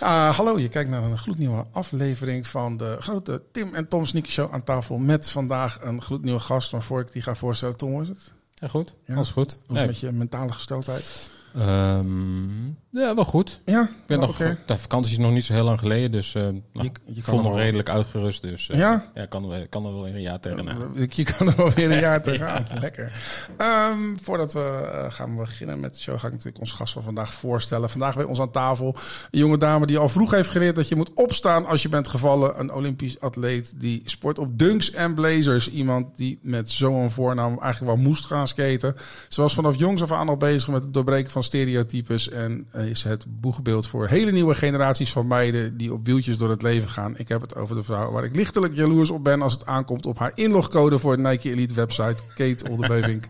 Ah, hallo, je kijkt naar een gloednieuwe aflevering van de grote Tim en Tom Sneaker Show aan tafel. Met vandaag een gloednieuwe gast. Maar voor ik die ga voorstellen, Tom, hoe is het? Ja, goed. Ja. Alles goed. Hoe met je mentale gesteldheid? Ehm, ja, wel goed. Ja, Ik ben nog. De vakantie is nog niet zo heel lang geleden, dus eh nou, Je- voel me redelijk uitgerust. Dus eh, Ja? ja, kan, er- kan er wel weer een jaar tegenaan. Ik- Je kan er wel weer een jaar tegenaan. Lekker. Ehm, voordat we eh, gaan beginnen met de show, ga ik natuurlijk ons gast van vandaag voorstellen. Vandaag bij ons aan tafel een jonge dame die al vroeg heeft geleerd dat je moet opstaan als je bent gevallen. Een Olympisch atleet die sport op dunks en blazers. Iemand die met zo'n voornaam eigenlijk wel moest gaan skaten. Ze was vanaf jongs af aan al bezig met het doorbreken van stereotypes. En is het boegbeeld voor hele nieuwe generaties van meiden die op wieltjes door het leven gaan. Ik heb het over de vrouw waar ik lichtelijk jaloers op ben als het aankomt op haar inlogcode voor het Nike Elite website. Kate Oldebeuvink.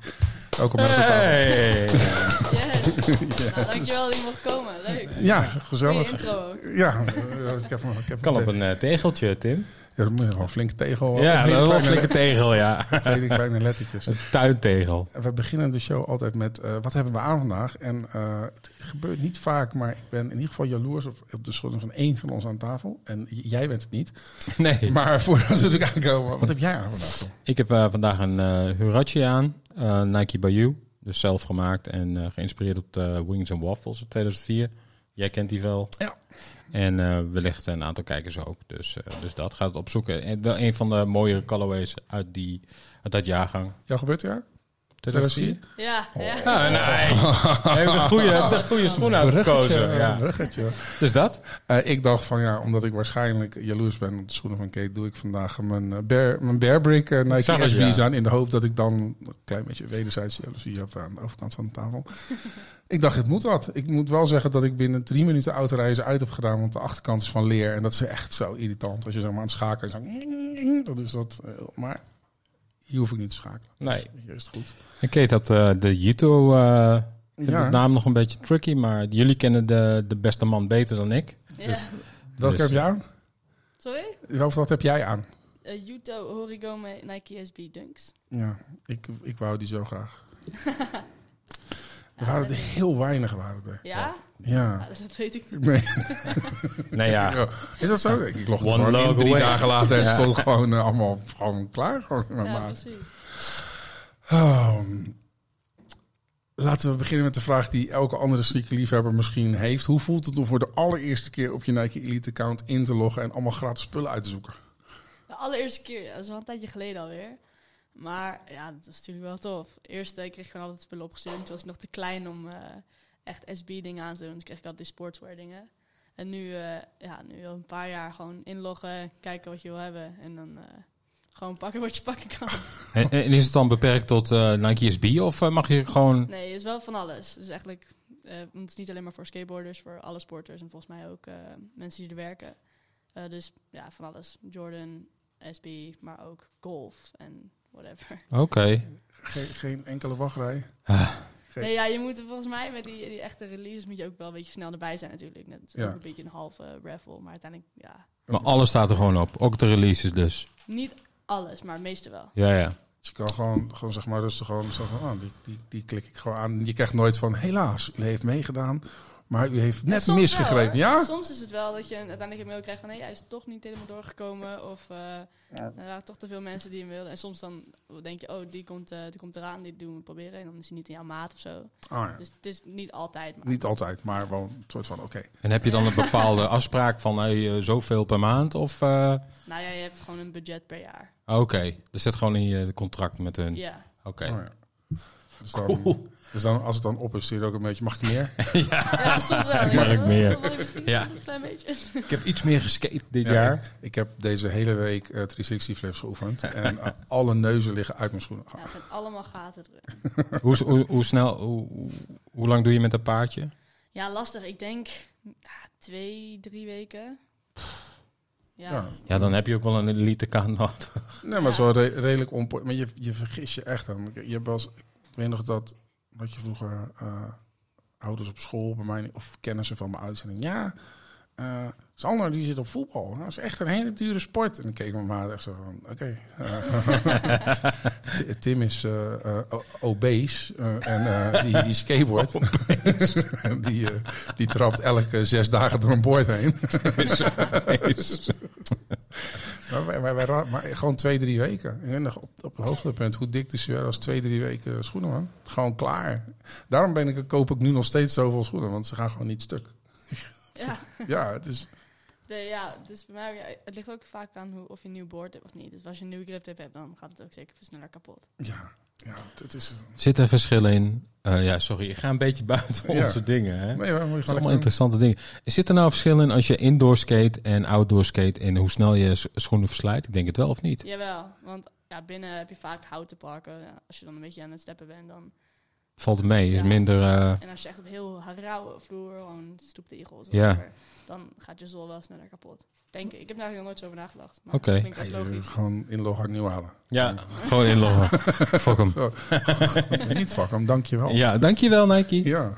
Welkom aan. Hey. Yes. Nou, dankjewel dat je mocht komen. Leuk. Ja, Goeie gezellig. intro ook. Ja, eh, ik heb, ik heb Kan op een eh, tegeltje, Tim. Ja, moet je gewoon een flinke tegel. ja, een kleine, flinke tegel, ja. hele kleine lettertjes. Een tuintegel. We beginnen de show altijd met eh, wat hebben we aan vandaag? En eh, het gebeurt niet vaak, maar ik ben in ieder geval jaloers op, op de schulden van één van ons aan tafel. En jij bent het niet. Nee. Maar voordat we natuurlijk aankomen, wat heb jij aan vandaag? Ik heb eh, vandaag een Hurachi aan, Nike Bayou. Dus zelf gemaakt en geïnspireerd op de Wings and Waffles uit 2004. Jij kent die wel. Ja. En eh, wellicht een aantal kijkers ook. Dus, eh, dus dat gaat opzoeken. En wel een van de mooiere colorways uit, die, uit dat jaargang. Jouw gebeurtejaar? 2004? Ja, ja. Ah, nee. Hij heeft een goede, de goede schoen uitgekozen. Ja. bruggetje. Dus dat? Eh, ik dacht van ja, omdat ik waarschijnlijk jaloers ben op de schoenen van Kate, doe ik vandaag mijn, eh, bear, mijn Bearbrick uh, Nike zag het, SB's ja. aan. In de hoop dat ik dan een klein beetje wederzijdse jaloezie heb aan de overkant van de tafel. ik dacht, het moet wat. Ik moet wel zeggen dat ik binnen drie minuten autorijden uit heb gedaan, want de achterkant is van leer. En dat is echt zo irritant als je zeg maar aan het schakelen is. Zo, dus dat, eh, maar hier hoef ik niet te schakelen. Nee. Hier is het goed. Ik weet dat eh, de Juto... eh ik vind Ja. de naam nog een beetje tricky, maar jullie kennen de, de beste man beter dan ik. ja. Welke Dus- heb je aan? Sorry? Welke wat heb jij aan? Uh, Yuto Horigome Nike SB Dunks. Ja, ik, ik wou die zo graag. Er waren er heel weinig, waren er. Ja? Ja. Ja, dat weet ik niet. Nee. Nee, ja. Ja. Is dat zo? Ik log gewoon in. Drie away. dagen later is het Ja. toch gewoon eh, allemaal gewoon klaar. Gewoon Ja, precies. Oh. Laten we beginnen met de vraag die elke andere sneakerliefhebber misschien heeft. Hoe voelt het om voor de allereerste keer op je Nike Elite account in te loggen en allemaal gratis spullen uit te zoeken? De allereerste keer, dat is wel een tijdje geleden alweer. Maar ja, dat is natuurlijk wel tof. Eerst eh, kreeg ik gewoon altijd spullen opgestuurd. Toen was ik nog te klein om eh, echt SB-dingen aan te doen. Dus kreeg ik altijd die sportswear dingen. En nu, eh, ja, nu al een paar jaar gewoon inloggen, kijken wat je wil hebben. En dan gewoon pakken wat je pakken kan. En, en is het dan beperkt tot Nike SB of mag je gewoon... Nee, het is wel van alles. Dus eigenlijk, het is niet alleen maar voor skateboarders, voor alle sporters en volgens mij ook mensen die er werken. Dus ja, van alles. Jordan, SB, maar ook golf en whatever. Oké. Geen, geen enkele wachtrij. Ah. Nee, ja, je moet er volgens mij met die, die echte releases moet je ook wel een beetje snel erbij zijn natuurlijk. Net is Ja. ook een beetje een halve raffle, maar uiteindelijk, ja, Maar alles staat er gewoon op. Ook de releases dus. niet alles, maar het meeste wel. Ja, ja. Dus je kan gewoon, gewoon zeg maar rustig gewoon zo van, oh, die, die, die klik ik gewoon aan. Je krijgt nooit van, helaas, u heeft meegedaan, maar u heeft net Soms misgegrepen. wel, ja? Soms is het wel dat je een- uiteindelijk een mail krijgt van... nee, hij is toch niet helemaal doorgekomen. Of eh, er waren toch te veel mensen die hem wilden. En soms dan denk je, oh, die komt, eh, die komt eraan, die doen we proberen. En dan is hij niet in jouw maat of zo. Oh, ja. Dus het is niet altijd. Maar Niet altijd, maar wel een soort van, oké. En heb je dan een bepaalde afspraak van hey, eh, zoveel per maand? Of... eh, nou ja, je hebt gewoon een budget per jaar. Oké, er zit gewoon in je contract met hun. Ja. Oké. Oh, ja. Dus dan, dus dan, als het dan op is, stuur je ook een beetje, mag ik meer? ja, soms wel. Mag ik Ja, meer? mag ik misschien Ja. een klein beetje. Ik heb iets meer geskate dit Ja, jaar. Ik, ik heb deze hele week eh 360 flips geoefend en eh, alle neuzen liggen uit mijn schoenen. Ja, het zijn allemaal gaten erin. Hoe, hoe, hoe snel, hoe, lang doe je met een paardje? Ja, lastig. Ik denk ja, twee, drie weken. Ja. Ja. Ja, dan heb je ook wel een elite kaart nodig. Nee, maar zo re- redelijk on. Maar je, je vergis je echt aan. Je hebt wel eens, ik weet nog dat, dat je vroeger eh, ouders op school bij mij, of kennissen van mijn ouders, ja, eh, Sander die zit op voetbal. Dat is echt een hele dure sport. En dan keek mijn maat echt zo van, oké. eh, Tim is o- obese en die, die skateboard. Die, die trapt elke zes dagen door een boord heen. Maar, wij, wij, wij ra- maar gewoon twee, drie weken. Nog op, op het hoogtepunt hoe dik de Sueur was. Twee, drie weken schoenen, man. Gewoon klaar. Daarom ben ik, koop ik nu nog steeds zoveel schoenen. Want ze gaan gewoon niet stuk. Ja. Ja, het is... Nee, ja, dus bij mij, ja, het ligt ook vaak aan hoe, of je een nieuw board hebt of niet. Dus als je een nieuwe grip hebt, dan gaat het ook zeker veel sneller kapot. Ja, ja het is... Zit er verschillen in? Eh, ja, sorry, ik ga een beetje buiten Ja. onze dingen. Hè? Nee, maar Het zijn allemaal interessante dingen. Zit er nou verschil in als je indoor skate en outdoor skate en hoe snel je schoenen verslijt? Ik denk het wel of niet. Jawel, want ja, binnen heb je vaak houten parken. Ja, als je dan een beetje aan het steppen bent, dan... Valt het mee? Is Ja. minder. eh, En als je echt op heel rauwe vloer, gewoon stoeptegels, of Ja. whatever, dan gaat je zool wel sneller kapot. Denk ik. Ik heb daar nog nooit zo over nagedacht. Maar Oké. ik dat logisch. gewoon inloggen nieuw halen. ja, gewoon inloggen. Fuck hem. niet fuck hem, dankjewel. Ja, dankjewel Nike. Ja.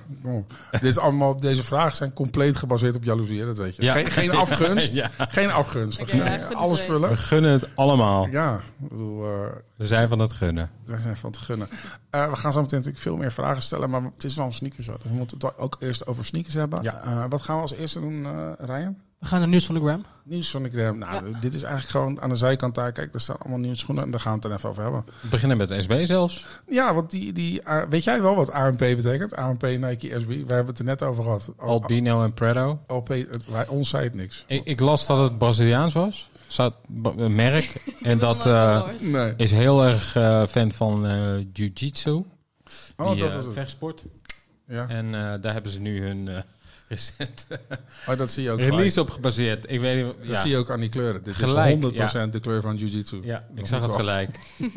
Dit is allemaal, deze vragen zijn compleet gebaseerd op jaloezie, hè, dat weet je. Ja. Geen, geen afgunst. Ja. Geen afgunst. Oké, ja, Geen- ik vind Alle het, eh, We spullen. gunnen het allemaal. Ja, ik bedoel, eh, We zijn van het gunnen. wij zijn van het gunnen. Eh, we gaan zo meteen natuurlijk veel meer vragen stellen, maar het is wel een sneakers. zo. Dus we moeten het ook eerst over sneakers hebben. Ja. Eh, wat gaan we als eerste doen, eh Ryan? We gaan naar nieuws van de gram. Nieuws van de Gram. Nou, dit is eigenlijk gewoon aan de zijkant daar. Kijk, er staan allemaal nieuwe schoenen en daar gaan we het dan even over hebben. We beginnen met de SB zelfs. Ja, want die, die, eh, weet jij wel wat AMP betekent? AMP, Nike, SB. We hebben het er net over gehad. Albino en Predo. LP, het, wij, ons zei het niks. Ik, ik las dat het Braziliaans was. Een merk. En dat eh. Nee. is heel erg eh, fan van eh jiu-jitsu. Oh, die dat was het. vechtsport. Ja. En eh, daar hebben ze nu hun eh, recente Oh, dat zie je ook gelijk. release op gebaseerd. Ik weet niet. Dat Ja, zie je ook aan die kleuren. Dit Gelijk, is 100% de kleur van Jiu-Jitsu. ja ik zag het gelijk.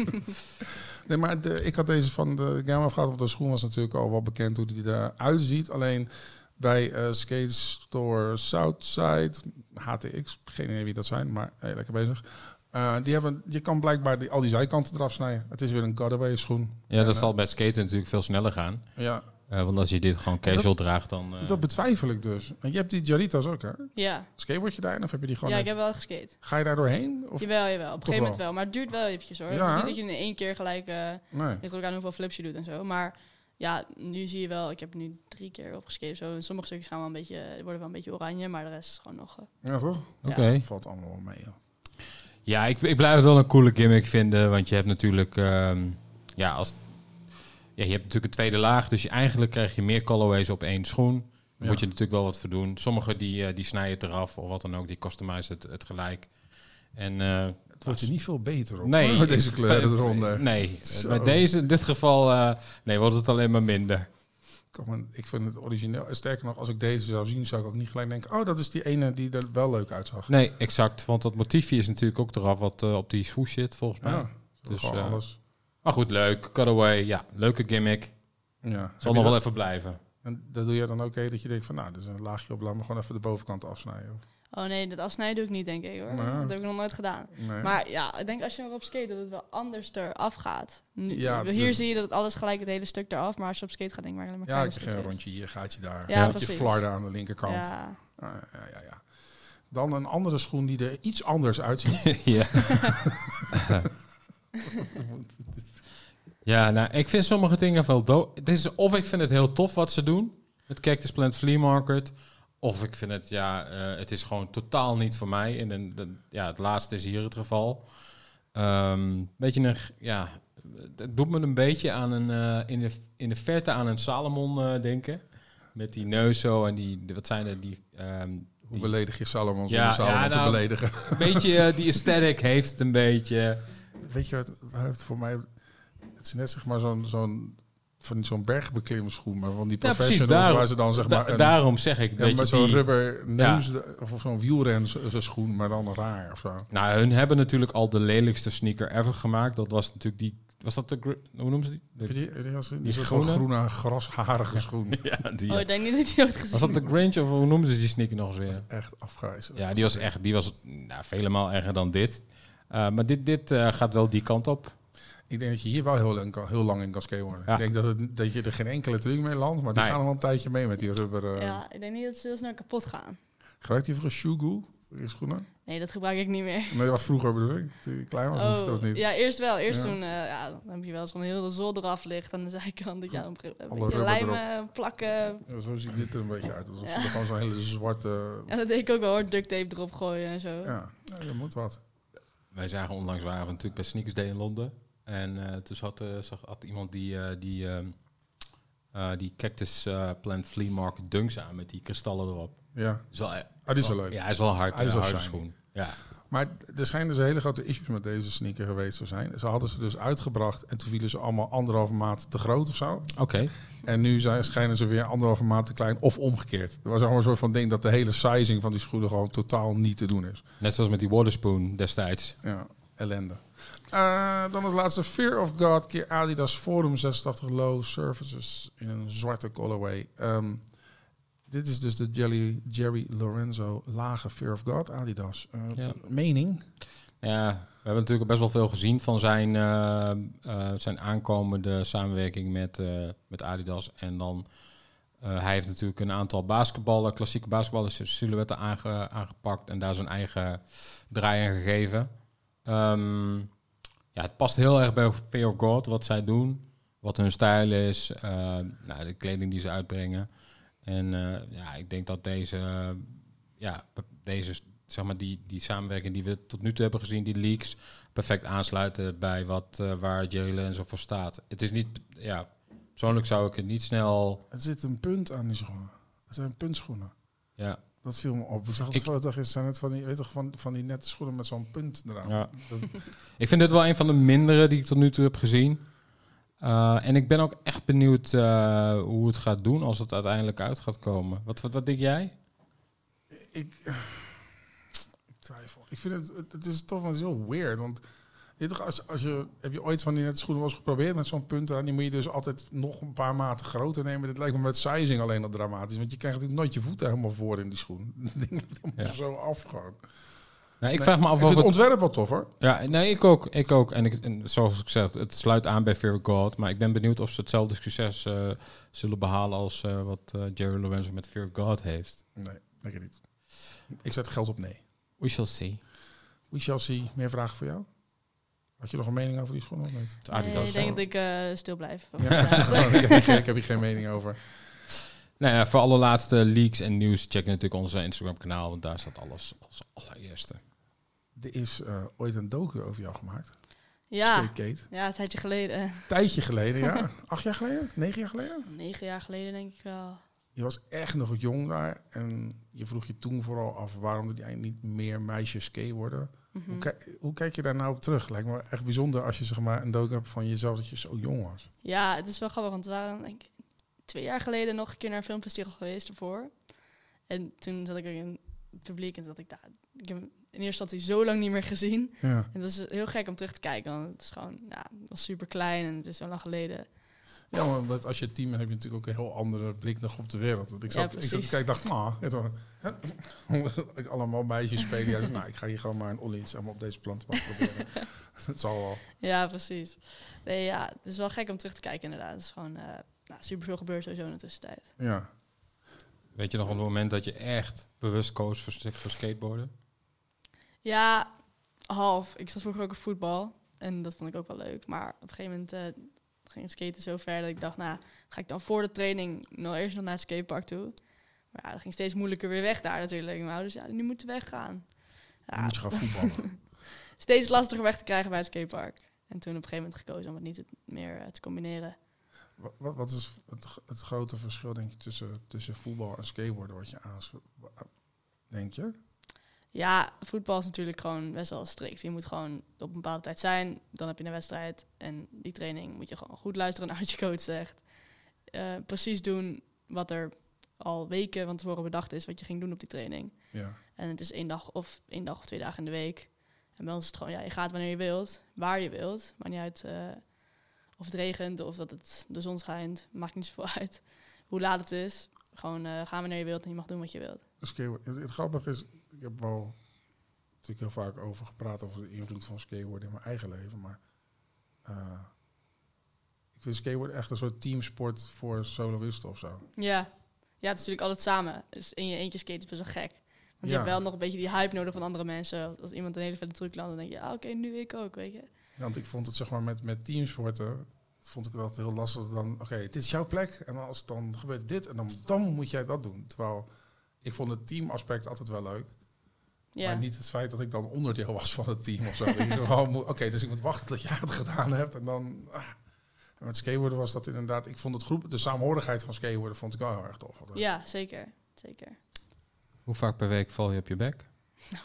Nee, maar de, ik had deze van de Gamma gehad. Want de schoen was natuurlijk al wel bekend hoe die eruit ziet. Alleen bij eh Skate Store Southside, HTX, geen idee wie dat zijn, maar hey, lekker bezig. Eh, die hebben, je kan blijkbaar die, al die zijkanten eraf snijden. Het is weer een Godaway schoen. Ja, En, dat eh, zal bij het skaten natuurlijk veel sneller gaan. Ja, Eh, want als je dit gewoon casual draagt, dan... eh, dat betwijfel ik dus. En je hebt die Jaritas ook, hè? Ja, Skateboard je daarin of heb je die gewoon... ja ik heb wel geskate. Ga je daar doorheen? Of... Jawel, jawel. Op een gegeven moment wel? wel. Maar het duurt wel eventjes hoor. Ja, het is hè? niet dat je in één keer gelijk... eh Nee. ligt ook aan hoeveel flips je doet en zo. Maar ja, nu zie je wel... Ik heb nu drie keer opgeskate zo. En sommige stukjes gaan wel een beetje, worden wel een beetje oranje. Maar de rest is gewoon nog... eh, Ja, toch? Oké. Dat valt allemaal wel mee, joh. Ja, ik, ik blijf het wel een coole gimmick vinden. Want je hebt natuurlijk... ehm, ja, als, ja, je hebt natuurlijk een tweede laag. Dus je, eigenlijk krijg je meer colorways op één schoen. Daar Ja. moet je natuurlijk wel wat voor doen. Sommige die, eh, die snijden het eraf of wat dan ook. Die customizen het, het gelijk. En, eh, Het wordt er niet veel beter op. nee, hoor, met deze kleuren eronder. Nee, Zo. bij deze, in dit geval... eh, nee, wordt het alleen maar minder. Ik vind het origineel. Sterker nog, als ik deze zou zien, zou ik ook niet gelijk denken... oh, dat is die ene die er wel leuk uitzag. Nee, exact. Want dat motiefje is natuurlijk ook eraf wat eh, op die swoosh zit, volgens mij. Ja, Dus, eh, alles. Maar goed, leuk. Cutaway, ja, leuke gimmick. Ja. Zal nog je wel even blijven. En dat doe je dan ook, hè, dat je denkt van... nou, er is een laagje op, laat me gewoon even de bovenkant afsnijden. Of- Oh nee, dat afsnijden doe ik niet, denk ik hoor. Nee. Dat heb ik nog nooit gedaan. Nee. Maar ja, ik denk als je erop skate dat het wel anders eraf gaat. Nu, Ja, hier zie je dat het alles gelijk het hele stuk eraf, maar als je op skate gaat denk ik maar alleen maar ja, ik krijg een rondje hier, gaatje daar. Ja, je flarden aan de linkerkant. Ja. Ah, ja, ja, ja. Dan een andere schoen die er iets anders uitziet. ja. ja, nou, ik vind sommige dingen wel dood. Het is of ik vind het heel tof wat ze doen met Cactus Plant Flea Market, of ik vind het ja, eh, het is gewoon totaal niet voor mij. En dan- dan- ja, het laatste is hier het geval. Ehm beetje een, ja, het doet me een beetje aan een eh, in de in de verte aan een Salomon eh, denken, met die neus zo en die wat zijn er die ehm, Hoe die- beledig je Salomon Ja, zonder Salomon ja, te nou- beledigen? een beetje die aesthetic heeft het een beetje. Weet je wat, waar het voor mij... Het is net zeg maar zo'n... zo'n van zo'n bergbeklimmerschoen, maar van die Ja, precies, professionals daarom- waar ze dan zeg maar een, daarom zeg ik, ja, je, met zo'n rubber neus of zo'n wielren schoen, maar dan raar of zo. nou, hun hebben natuurlijk al de lelijkste sneaker ever gemaakt. Dat was natuurlijk die, was dat de, hoe noemen ze die? Je De, die, die, was- die, die soort groene? groene grasharige schoen. ja, die. Oh, ik denk niet dat die ooit gezien Was dat de Grinch of hoe noemen ze die sneaker nog eens weer? Echt afgrijzelijk. Ja, die was echt, die was nou, vele maal erger dan dit. Uh, maar dit, dit uh, gaat wel die kant op. Ik denk dat je hier wel heel lang, heel lang in kan skateboarden. Ja. Ik denk dat, het, dat je er geen enkele truc mee landt, maar die Nee. gaan al een tijdje mee met die rubber. eh, Ja, ik denk niet dat ze heel snel kapot gaan. Gebruikt hij voor een je schoenen? Nee, dat gebruik ik niet meer. Nee, wat vroeger bedoel ik. Toen je klein was, oh, hoefde dat niet. Ja, eerst wel. Eerst Ja. toen, eh, ja, dan heb je wel eens gewoon heel de zolder eraf ligt aan de zijkant. Dat je dan een lijmen, plakken. Ja, zo ziet dit er een beetje uit. Alsof Ja. ze er gewoon zo'n hele zwarte... En dat deed ik ook wel hoor, duct tape erop gooien en zo. Ja, ja je moet wat. Wij zagen onlangs waren we natuurlijk bij Sneakers Day in Londen. En eh toen had, eh, zag, had iemand die, eh, die, ehm, eh, die Cactus Plant Flea Market dunks aan met die kristallen erop. Ja, Is wel, ah, die is wel leuk. Ja, hij is wel hard. Hij is Hij wel harde schoen. Ja. Maar er schijnen dus hele grote issues met deze sneaker geweest te zijn. Ze hadden ze dus uitgebracht en toen vielen ze allemaal anderhalve maat te groot of zo. Oké. En nu zijn, schijnen ze weer anderhalve maat te klein of omgekeerd. Er was gewoon een soort van ding dat de hele sizing van die schoenen gewoon totaal niet te doen is. Net zoals met die Waterspoon destijds. Ja, ellende. Eh, dan als laatste Fear of God, keer Adidas Forum 86 Low Surfaces in een zwarte colorway. Ehm, dit is dus de Jelly, Jerry Lorenzo lage Fear of God Adidas. Ja. Mening? Ja, we hebben natuurlijk best wel veel gezien van zijn, eh, zijn aankomende samenwerking met, met Adidas. En dan, hij heeft natuurlijk een aantal basketballen, klassieke basketballen, silhouetten aange, aangepakt en daar zijn eigen draai aan gegeven. Ehm, ja, het past heel erg bij Fear of God, wat zij doen, wat hun stijl is, eh, nou, de kleding die ze uitbrengen. En eh, ja, ik denk dat deze, ja, deze zeg maar, die, die samenwerking die we tot nu toe hebben gezien, die leaks, perfect aansluiten bij wat, eh, waar Jerry Lenzo voor staat. Het is niet, ja, persoonlijk zou ik het niet snel, Het zit een punt aan die schoenen. Het zijn puntschoenen. ja, Dat viel me op. Ik zag Ik- de foto gisteren. het van die, weet je, van, van die nette schoenen met zo'n punt eraan. Ja. Dat, Ik vind dit wel een van de mindere die ik tot nu toe heb gezien. Uh, en ik ben ook echt benieuwd uh, hoe het gaat doen als het uiteindelijk uit gaat komen. Wat, wat, wat denk jij? ik, ik twijfel. Ik vind het, het, het is toch wel heel weird. Want je toch, als, als je, heb je ooit van die nette schoenen wel eens geprobeerd met zo'n punt eraan? Die moet je dus altijd nog een paar maten groter nemen. Dit lijkt me met sizing alleen al dramatisch. Want je krijgt natuurlijk nooit je voeten helemaal voor in die schoen. Dat ding Ja. zo af gewoon. Nou, ik vraag me af Ik of het ontwerp wel tof hoor. Ja, nee, ik ook. Ik ook. En, ik, en zoals ik zeg, het sluit aan bij Fear of God. Maar ik ben benieuwd of ze hetzelfde succes uh, zullen behalen als uh, wat uh, Jerry Lorenzo met Fear of God heeft. Nee, ik niet. Ik zet geld op nee. We shall see. We shall see. Meer vragen voor jou? Had je nog een mening over die schoenen of niet? Nee, ik denk dat ik uh, stil blijf. Ja. ik, heb geen, ik heb hier geen mening over. Nou ja, voor alle laatste leaks en nieuws check natuurlijk onze Instagram kanaal, want daar staat alles als allereerste. Er is uh, ooit een docu over jou gemaakt. Ja, Kate. ja, een tijdje geleden. Tijdje geleden, ja. Acht jaar geleden? Negen jaar geleden? Negen jaar geleden denk ik wel. Je was echt nog jong daar en je vroeg je toen vooral af waarom er eigenlijk niet meer meisjes skateboarden. Mhm. Mm. Hoe, kijk, hoe, kijk je daar nou op terug? Lijkt me echt bijzonder als je zeg maar een docu hebt van jezelf dat je zo jong was. Ja, het is wel grappig, want we waren denk ik, twee jaar geleden nog een keer naar een filmfestival geweest ervoor. En toen zat ik ook in het publiek en zat ik daar. Ik heb in eerste instantie zo lang niet meer gezien. Ja. En het was heel gek om terug te kijken, want het is gewoon, ja, het was super klein en het is zo lang geleden. Ja, maar omdat als je team bent, heb je natuurlijk ook een heel andere blik nog op de wereld. Want ik Ja, zat, ik zat kijken, dacht, nou, het was- hè, ik allemaal meisjes spelen. Ja, nou, ik ga hier gewoon maar een ollie zeg maar, op deze plant maar proberen. Het zal wel. Ja, precies. Nee, ja, het is wel gek om terug te kijken inderdaad. Het is gewoon uh, nou, super veel gebeurd sowieso in de tussentijd. Ja. Weet je nog op het moment dat je echt bewust koos voor, voor skateboarden? Ja, half. Ik zat vroeger ook op voetbal en dat vond ik ook wel leuk. Maar op een gegeven moment uh, ging skaten zo ver dat ik dacht, nou, ga ik dan voor de training nog eerst nog naar het skatepark toe. Maar ja, dat ging steeds moeilijker weer weg daar natuurlijk. Mijn ouders, ja, nu moeten we weggaan. Ja, moet je gaan voetballen. steeds lastiger weg te krijgen bij het skatepark. En toen op een gegeven moment gekozen om het niet meer uh, te combineren. Wat, wat, wat is het, het, grote verschil, denk je, tussen, tussen voetbal en skateboarden wat je aan denk je? Ja, voetbal is natuurlijk gewoon best wel strikt. Je moet gewoon op een bepaalde tijd zijn, dan heb je een wedstrijd. En die training moet je gewoon goed luisteren naar wat je coach zegt. Uh, precies doen wat er al weken van tevoren bedacht is, wat je ging doen op die training. Ja. En het is één dag of één dag of twee dagen in de week. En bij ons is het gewoon, ja, je gaat wanneer je wilt, waar je wilt. Maakt niet uit uh, of het regent of dat het de zon schijnt. Maakt niet zoveel uit hoe laat het is. Gewoon uh, gaan wanneer je wilt en je mag doen wat je wilt. Skateboard. Het, het grappige is, heb wel natuurlijk heel vaak over gepraat over de invloed van skateboarden in mijn eigen leven. Maar uh, ik vind skateboard echt een soort teamsport voor soloisten of zo. Ja. ja, het is natuurlijk altijd samen. Dus in je eentje skaten is best wel gek. je Ja. hebt wel nog een beetje die hype nodig van andere mensen. Als iemand een hele vette truc landt, dan denk je, ah, oké, nu ik ook, weet je. Want ik vond het zeg maar met, met teamsporten, vond ik altijd heel lastig. Dan, oké, dit is jouw plek. En als dan gebeurt dit, en dan, dan moet jij dat doen. Terwijl ik vond het teamaspect altijd wel leuk. Ja, Maar niet het feit dat ik dan onderdeel was van het team of zo. Oké, dus ik moet wachten tot jij het gedaan hebt. En dan... ah. En met skateboarden was dat inderdaad... Ik vond het groep, de saamhorigheid van skateboarden vond ik wel heel erg tof. altijd. ja zeker. zeker. Hoe vaak per week val je op je bek?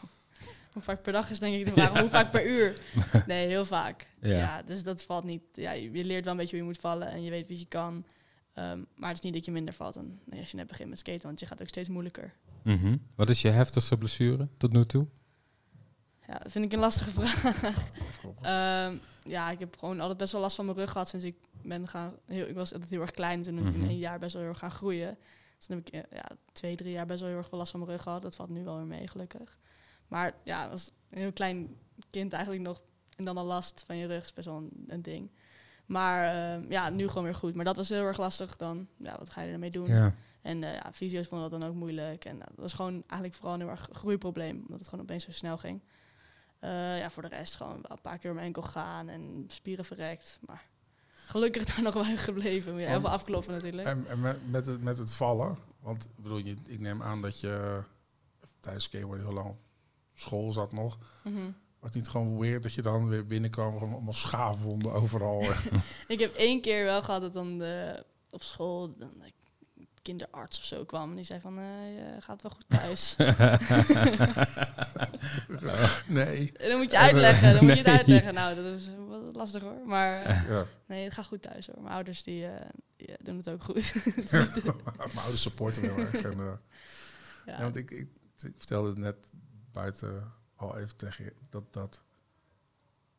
Hoe vaak per dag is denk ik de vraag, hoe vaak per uur? Nee, heel vaak. Ja. Ja. dus dat valt niet. Ja, je leert wel een beetje hoe je moet vallen en je weet wat je kan. Ehm, maar het is niet dat je minder valt dan als je net begint met skaten, want je gaat ook steeds moeilijker. Mhm. Wat is je heftigste blessure tot nu toe? Ja, dat vind ik een lastige vraag. Ehm, ja, ik heb gewoon altijd best wel last van mijn rug gehad sinds ik ben gaan. Heel, ik was altijd heel erg klein toen Mhm. in een jaar best wel heel erg gaan groeien. Dus toen heb ik eh, ja, twee, drie jaar best wel heel erg veel last van mijn rug gehad. Dat valt nu wel weer mee, gelukkig. Maar ja, als een heel klein kind eigenlijk nog. En dan al last van je rug is best wel een, een ding. Maar ehm, ja, nu gewoon weer goed. Maar dat was heel erg lastig dan. Ja, wat ga je ermee doen? Ja. En eh ja, fysio's vonden dat dan ook moeilijk. En nou, dat was gewoon eigenlijk vooral een heel erg groeiprobleem. Omdat het gewoon opeens zo snel ging. Eh, ja, voor de rest gewoon wel een paar keer mijn enkel gaan en spieren verrekt. Maar gelukkig daar nog wel gebleven. Moet je heel veel afkloppen natuurlijk. En, en met, met, het, met het vallen, want ik bedoel, je, ik neem aan dat je tijdens skateboarden heel lang op school zat nog. Mhm. Was het niet gewoon weird dat je dan weer binnenkwam, gewoon allemaal schaafwonden overal. Ik heb één keer wel gehad dat dan de, op school dan kinderarts of zo kwam. En die zei van, eh, je gaat wel goed thuis. nee. En dan moet je uitleggen, dan moet je het uitleggen. Nou, dat is wel lastig hoor. Maar eh, Ja. nee, het gaat goed thuis hoor. Mijn ouders die, eh, die, doen het ook goed. Mijn ouders supporten me heel erg. En, eh, ja. ja. want ik, ik, ik vertelde het net buiten al even tegen je, dat, dat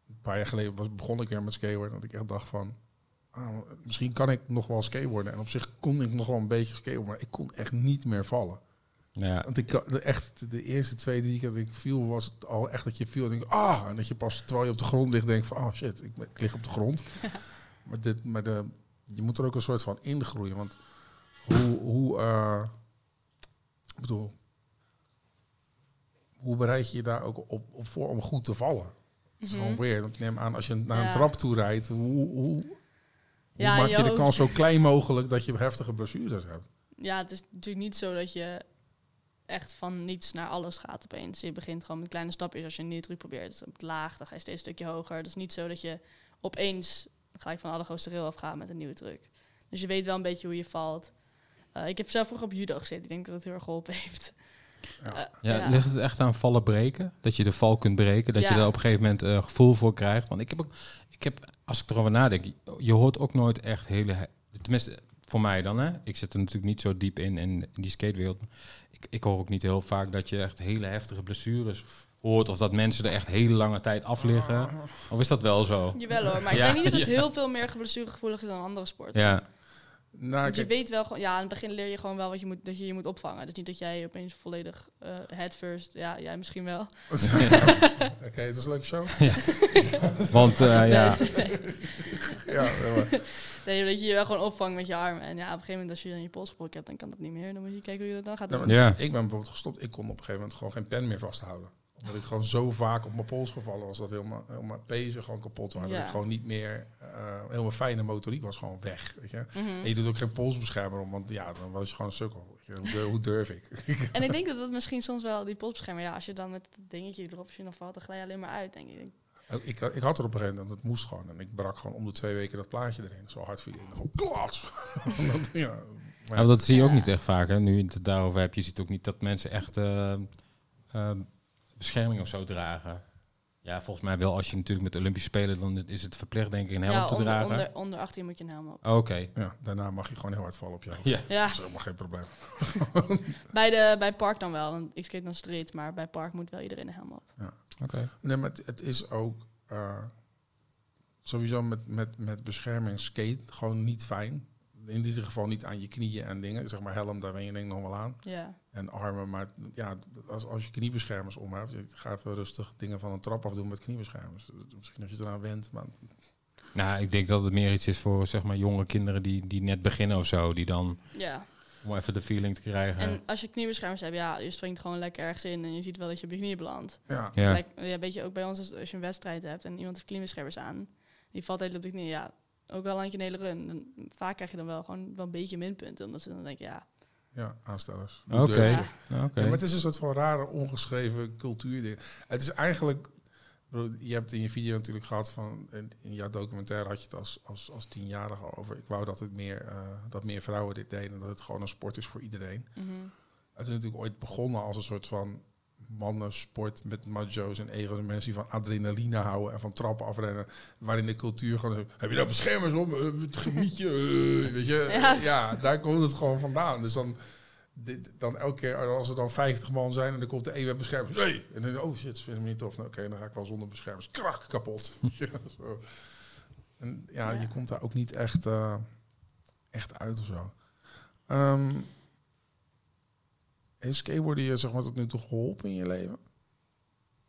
een paar jaar geleden was, begon ik weer met skateboarden. Dat ik echt dacht van, ah, misschien kan ik nog wel skateboarden. En op zich kon ik nog wel een beetje skateboarden, maar ik kon echt niet meer vallen. Ja. Want ik echt de eerste twee, drie keer dat ik viel, was het al echt dat je viel en denk ah, en dat je pas terwijl je op de grond ligt denkt van, oh shit, ik, ik lig op de grond. maar dit, maar de, je moet er ook een soort van ingroeien, want hoe, hoe, eh, ik bedoel, hoe bereid je je daar ook op, op voor om goed te vallen? Het is Mhm. gewoon weird. Want ik neem aan, als je naar een Ja. trap toe rijdt, hoe, hoe Ja, maak je je de kans zo klein mogelijk dat je heftige blessures hebt? ja, het is natuurlijk niet zo dat je echt van niets naar alles gaat opeens. Je begint gewoon met kleine stapjes. Als je een nieuwe truc probeert, dus op het laag, dan ga je steeds een stukje hoger. Het is niet zo dat je opeens gelijk van alle grootste rail afgaat met een nieuwe truc. Dus je weet wel een beetje hoe je valt. Eh, ik heb zelf vroeger op judo gezeten. Ik denk dat het heel erg geholpen heeft. Ja. Eh, Ja, ligt het echt aan vallen breken? Dat je de val kunt breken? Dat je er op een gegeven moment eh, gevoel voor krijgt? Want ik heb ook, ik heb, als ik erover nadenk, je hoort ook nooit echt hele, he- tenminste voor mij dan, hè? Ik zit er natuurlijk niet zo diep in, in, in die skatewereld. Ik, ik hoor ook niet heel vaak dat je echt hele heftige blessures hoort of dat mensen er echt hele lange tijd af liggen. Of is dat wel zo? Jawel hoor, maar ik Ja, denk niet dat het ja. heel veel meer blessuregevoelig is dan andere sporten. Ja, Nou, Want je kijk, weet wel gewoon, ja, aan het begin leer je gewoon wel wat je moet, dat je je moet opvangen. Dus niet dat jij opeens volledig eh head first, ja, jij misschien wel. Oké, het was een leuke show. want eh, ja, ja, maar- Nee, dat je je wel gewoon opvangt met je armen. En ja, op een gegeven moment als je dan je pols gebroken hebt, dan kan dat niet meer. Dan moet je kijken hoe je dat dan gaat doen. Ja. Ik ben bijvoorbeeld gestopt. Ik kon op een gegeven moment gewoon geen pen meer vasthouden. Omdat ik gewoon zo vaak op mijn pols gevallen was dat helemaal, helemaal pezen gewoon kapot waren. Dat ik gewoon niet meer, eh heel mijn fijne motoriek was gewoon weg. Weet je? Mhm. En je doet ook geen polsbeschermer om, want ja, dan was je gewoon een sukkel. Weet je? Hoe, durf, hoe durf ik? En ik denk dat dat misschien soms wel die polsbeschermer, ja, als je dan met het dingetje erop, als je dan valt, dan glij je alleen maar uit, denk ik. Ook ik, ik had er op een gegeven moment, dat moest gewoon. En ik brak gewoon om de twee weken dat plaatje erin. Zo hard viel ik. En Gewoon klats. Dat- ja, maar dat zie je ook niet echt vaak. Hè? Nu je het daarover hebt, je ziet ook niet dat mensen echt eh, eh, bescherming of zo dragen. Ja, volgens mij wel. Als je natuurlijk met de Olympische Spelen, dan is het verplicht denk ik een helm ja, te onder, dragen. onder, onder 18 moet je een helm op. Oké. ja, daarna mag je gewoon heel hard vallen op hoofd. Ja. Ja, Dat is helemaal geen probleem. bij, de, bij Park dan wel, want ik skate dan street, maar bij Park moet wel iedereen een helm op. Oké. Nee, maar het, het is ook eh, sowieso met, met, met bescherming skate gewoon niet fijn. In ieder geval niet aan je knieën en dingen. Zeg maar helm, daar ben je denk ik nog wel aan. Ja, En armen, maar ja, als, als je kniebeschermers om hebt, je- ga even rustig dingen van een trap af doen met kniebeschermers. Misschien als je eraan went, maar Nou, ik denk dat het meer iets is voor zeg maar jonge kinderen die, die net beginnen of zo. Die dan. ja. Om even de feeling te krijgen. En als je kniebeschermers hebt, ja, je springt gewoon lekker ergens in en je ziet wel dat je op je knieën belandt. Ja. ja. Lek- ja, weet je, ook bij ons als, als je een wedstrijd hebt en iemand heeft kniebeschermers aan, die valt helemaal op de knieën, ja, ook al een hele run. Dan, vaak krijg je dan wel gewoon wel een beetje minpunten, omdat ze dan denken, ja, Ja, aanstellers. Oké. Ja. Maar het is een soort van rare, ongeschreven cultuurding. Het is eigenlijk... Je hebt in je video natuurlijk gehad van... In in jouw documentaire had je het als, als, als tienjarige over. Ik wou dat, het meer, eh, dat meer vrouwen dit deden. En dat het gewoon een sport is voor iedereen. mhm. Het is natuurlijk ooit begonnen als een soort van mannensport met macho's en ego's en mensen die van adrenaline houden en van trappen afrennen. Waarin de cultuur gewoon... Heb je daar beschermers om? Eh, Het gemietje? eh, weet je? Ja. Ja. daar komt het gewoon vandaan. Dus dan, dit, dan elke keer als er dan 50 man zijn en dan komt de een met beschermers. Nee! En dan, oh shit, ze vinden me niet tof. Nou, Oké, dan ga ik wel zonder beschermers. Krak, kapot. ja, zo. En ja, Ja. je komt daar ook niet echt, eh, echt uit of zo. Ehm, heeft skateboarden je zeg maar, tot nu toe geholpen in je leven?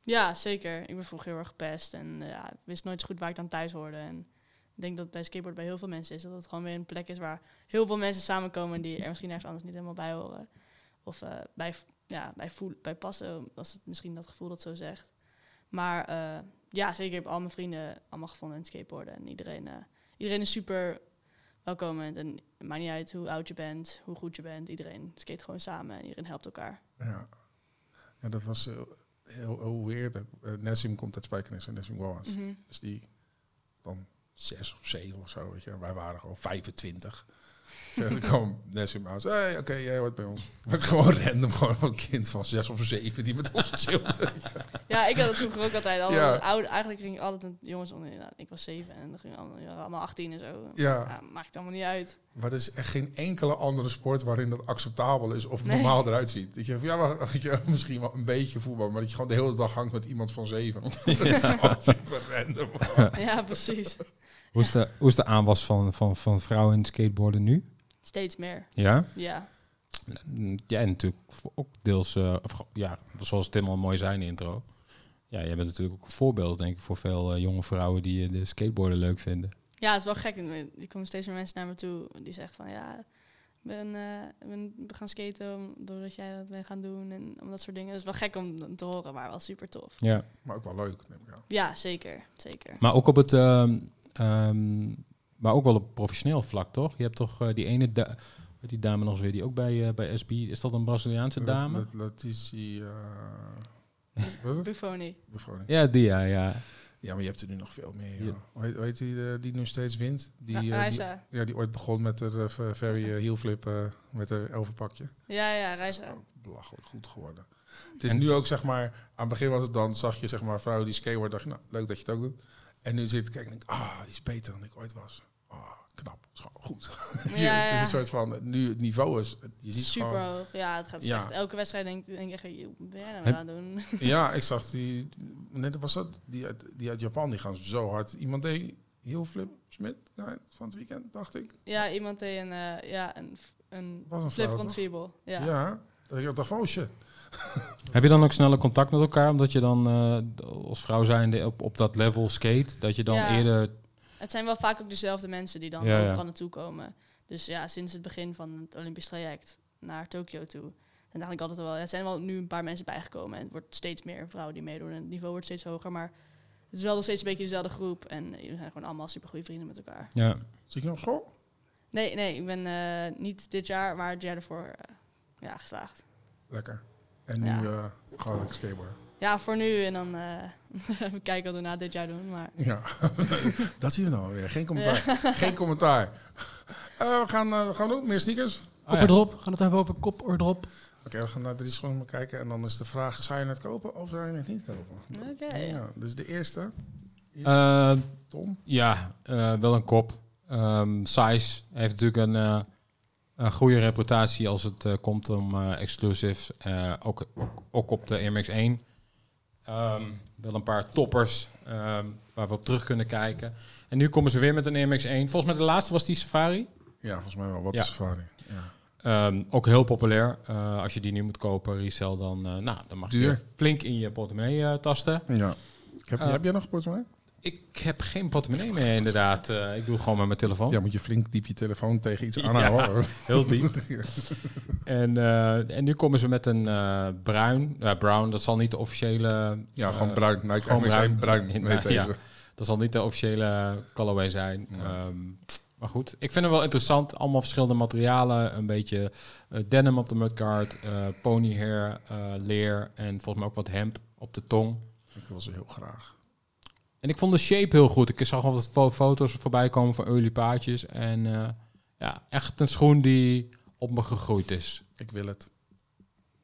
ja, zeker. Ik ben vroeger heel erg gepest en eh, ja, wist nooit zo goed waar ik dan thuis hoorde. En ik denk dat bij skateboard bij heel veel mensen is dat het gewoon weer een plek is waar heel veel mensen samenkomen die er misschien ergens anders niet helemaal bij horen. Of eh, bij, ja, bij, voel, bij passen, als het misschien dat gevoel dat zo zegt. Maar eh, ja, zeker. Ik heb al mijn vrienden allemaal gevonden in skateboarden. En iedereen, iedereen is super welkomend. En het maakt niet uit hoe oud je bent, hoe goed je bent. Iedereen skate gewoon samen en iedereen helpt elkaar. Ja, ja dat was heel, heel, heel weird. Uh, Nessim komt uit Spijkenis en Nessim Goas. Mhm. Dus die dan zes of zeven of zo, weet je. Wij waren gewoon 25. En dan kwam Nessim aan. zei, Hey, oké, jij hoort bij ons. Gewoon random, gewoon een kind van zes of zeven die met ons chillen. Ja, ik had het vroeger ook altijd. Al Ja. oude, eigenlijk ging ik altijd met jongens onder. Nou, ik was zeven en dan gingen allemaal, ja, allemaal 18 en zo. Ja. maakt allemaal niet uit. Maar er is echt geen enkele andere sport waarin dat acceptabel is of Nee. normaal eruit ziet. Dat je, ja, maar, misschien wel een beetje voetbal, maar dat je gewoon de hele dag hangt met iemand van zeven. Dat is random. ja, precies. Hoe, is de, hoe is de aanwas van, van, van vrouwen in het skateboarden nu? Steeds meer. Ja? Ja. Mm, Jij natuurlijk ook deels, eh, ja, zoals Tim al mooi zei in de intro. Ja, jij bent natuurlijk ook een voorbeeld, denk ik, voor veel eh, jonge vrouwen die eh, de skateboarden leuk vinden. ja, het is wel gek. Er komen steeds meer mensen naar me toe die zeggen van ja, ik ben, eh, ben gaan skaten om- doordat jij dat bent gaan doen en om dat soort dingen. Het is wel gek om te horen, maar wel super tof. Ja. Maar ook wel leuk, neem ik aan. Ja, zeker. Zeker. Maar ook op het, ehm, maar ook wel op professioneel vlak, toch? Je hebt toch eh, die ene, da die dame nog eens weer, die ook bij, eh, bij SB, is dat een Braziliaanse dame? La- La- Letitie... eh? Buffoni. Buffoni. Ja, die, ja, ja. Ja, maar je hebt er nu nog veel meer. Ja. Hoe heet, hoe heet die, eh, die nu steeds wint? Die, eh, die, Reisa. ja, die ooit begon met de uh, Ferry heel flip eh, met haar overpakje. Ja, ja, Dat is Reisa. gewoon belachelijk goed geworden. Het is nu ook, zeg maar, aan het begin was het dan, zag je zeg maar vrouwen die skateboard, dacht je, nou, leuk dat je het ook doet. En nu zit ik kijken en denk, ah, die is beter dan ik ooit was. Ah, knap, is gewoon goed. Ja, het is een soort van, nu het niveau is, je ziet Super gewoon... hoog. Ja, het gaat Ja. echt. Elke wedstrijd denk, denk ik echt, "Joh, wat ben jij nou aan doen? Ja, ik zag die, net was dat, die uit, die uit Japan, die gaan zo hard. Iemand deed heel flip Smit van het weekend, dacht ik. Ja, iemand deed een, eh, ja, een, een Was een flip vierbal. Ja. Ja. dat ik dacht van, oh shit. Heb je dan ook sneller contact met elkaar, omdat je dan eh, als vrouw zijnde op, op dat level skate, dat je dan Ja. eerder... Het zijn wel vaak ook dezelfde mensen die dan Ja, ja. overal naartoe komen. Dus ja, sinds het begin van het Olympisch traject naar Tokio toe. En eigenlijk altijd wel, ja, er zijn wel nu een paar mensen bijgekomen. En het wordt steeds meer vrouwen die meedoen. En het niveau wordt steeds hoger. Maar het is wel nog steeds een beetje dezelfde groep. En we zijn gewoon allemaal super goede vrienden met elkaar. Ja. Zit je nog op school? Nee, nee, ik ben eh, niet dit jaar, maar het jaar ervoor eh, ja, geslaagd. Lekker. En nu Ja. eh gewoon lekker skateboarden. Ja, voor nu. En dan eh, even kijken wat we na dit jaar doen. Maar Ja, dat zien we nou weer. Geen commentaar. Geen commentaar. Eh, we gaan, eh, gaan doen. Meer sneakers. Oh, ja. Kopperdrop, gaan we het hebben over kopperdrop. Oké, we gaan naar drie schoenen kijken. En dan is de vraag, zou je het kopen of zou je het niet kopen? oké. Ja, dus de eerste. Eh, Tom. ja, eh, wel een kop. Ehm Size heeft natuurlijk een, eh, een goede reputatie als het eh, komt om eh exclusives. Eh, ook, ook, ook op de Air Max 1. Ehm, wel een paar toppers ehm, waar we op terug kunnen kijken. En nu komen ze weer met een Air Max 1. Volgens mij de laatste was die Safari. Ja, volgens mij wel. Wat Ja. is Safari? Ja. Ehm, ook heel populair. Als je die nu moet kopen, resell, dan, nou, dan mag Duur. je flink in je portemonnee tasten. ja. Heb, heb jij nog een portemonnee? Ik heb geen portemonnee meer, inderdaad. Eh, ik doe gewoon met mijn telefoon. Ja, moet je flink diep je telefoon tegen iets aanhouden. Heel diep. en, eh, en nu komen ze met een eh, bruin. Brown, dat zal niet de officiële... Ja, gewoon bruin. Ik gewoon bruin, bruin. ja. Dat zal niet de officiële colorway zijn. Ja. Ehm, maar goed, ik vind het wel interessant. Allemaal verschillende materialen. Een beetje denim op de mudguard, pony hair, eh, leer en volgens mij ook wat hemp op de tong. Ik wil ze heel graag. En ik vond de shape heel goed. Ik zag al wat fo- foto's voorbij komen van early paardjes. En eh, ja, echt een schoen die op me gegroeid is. Ik wil het.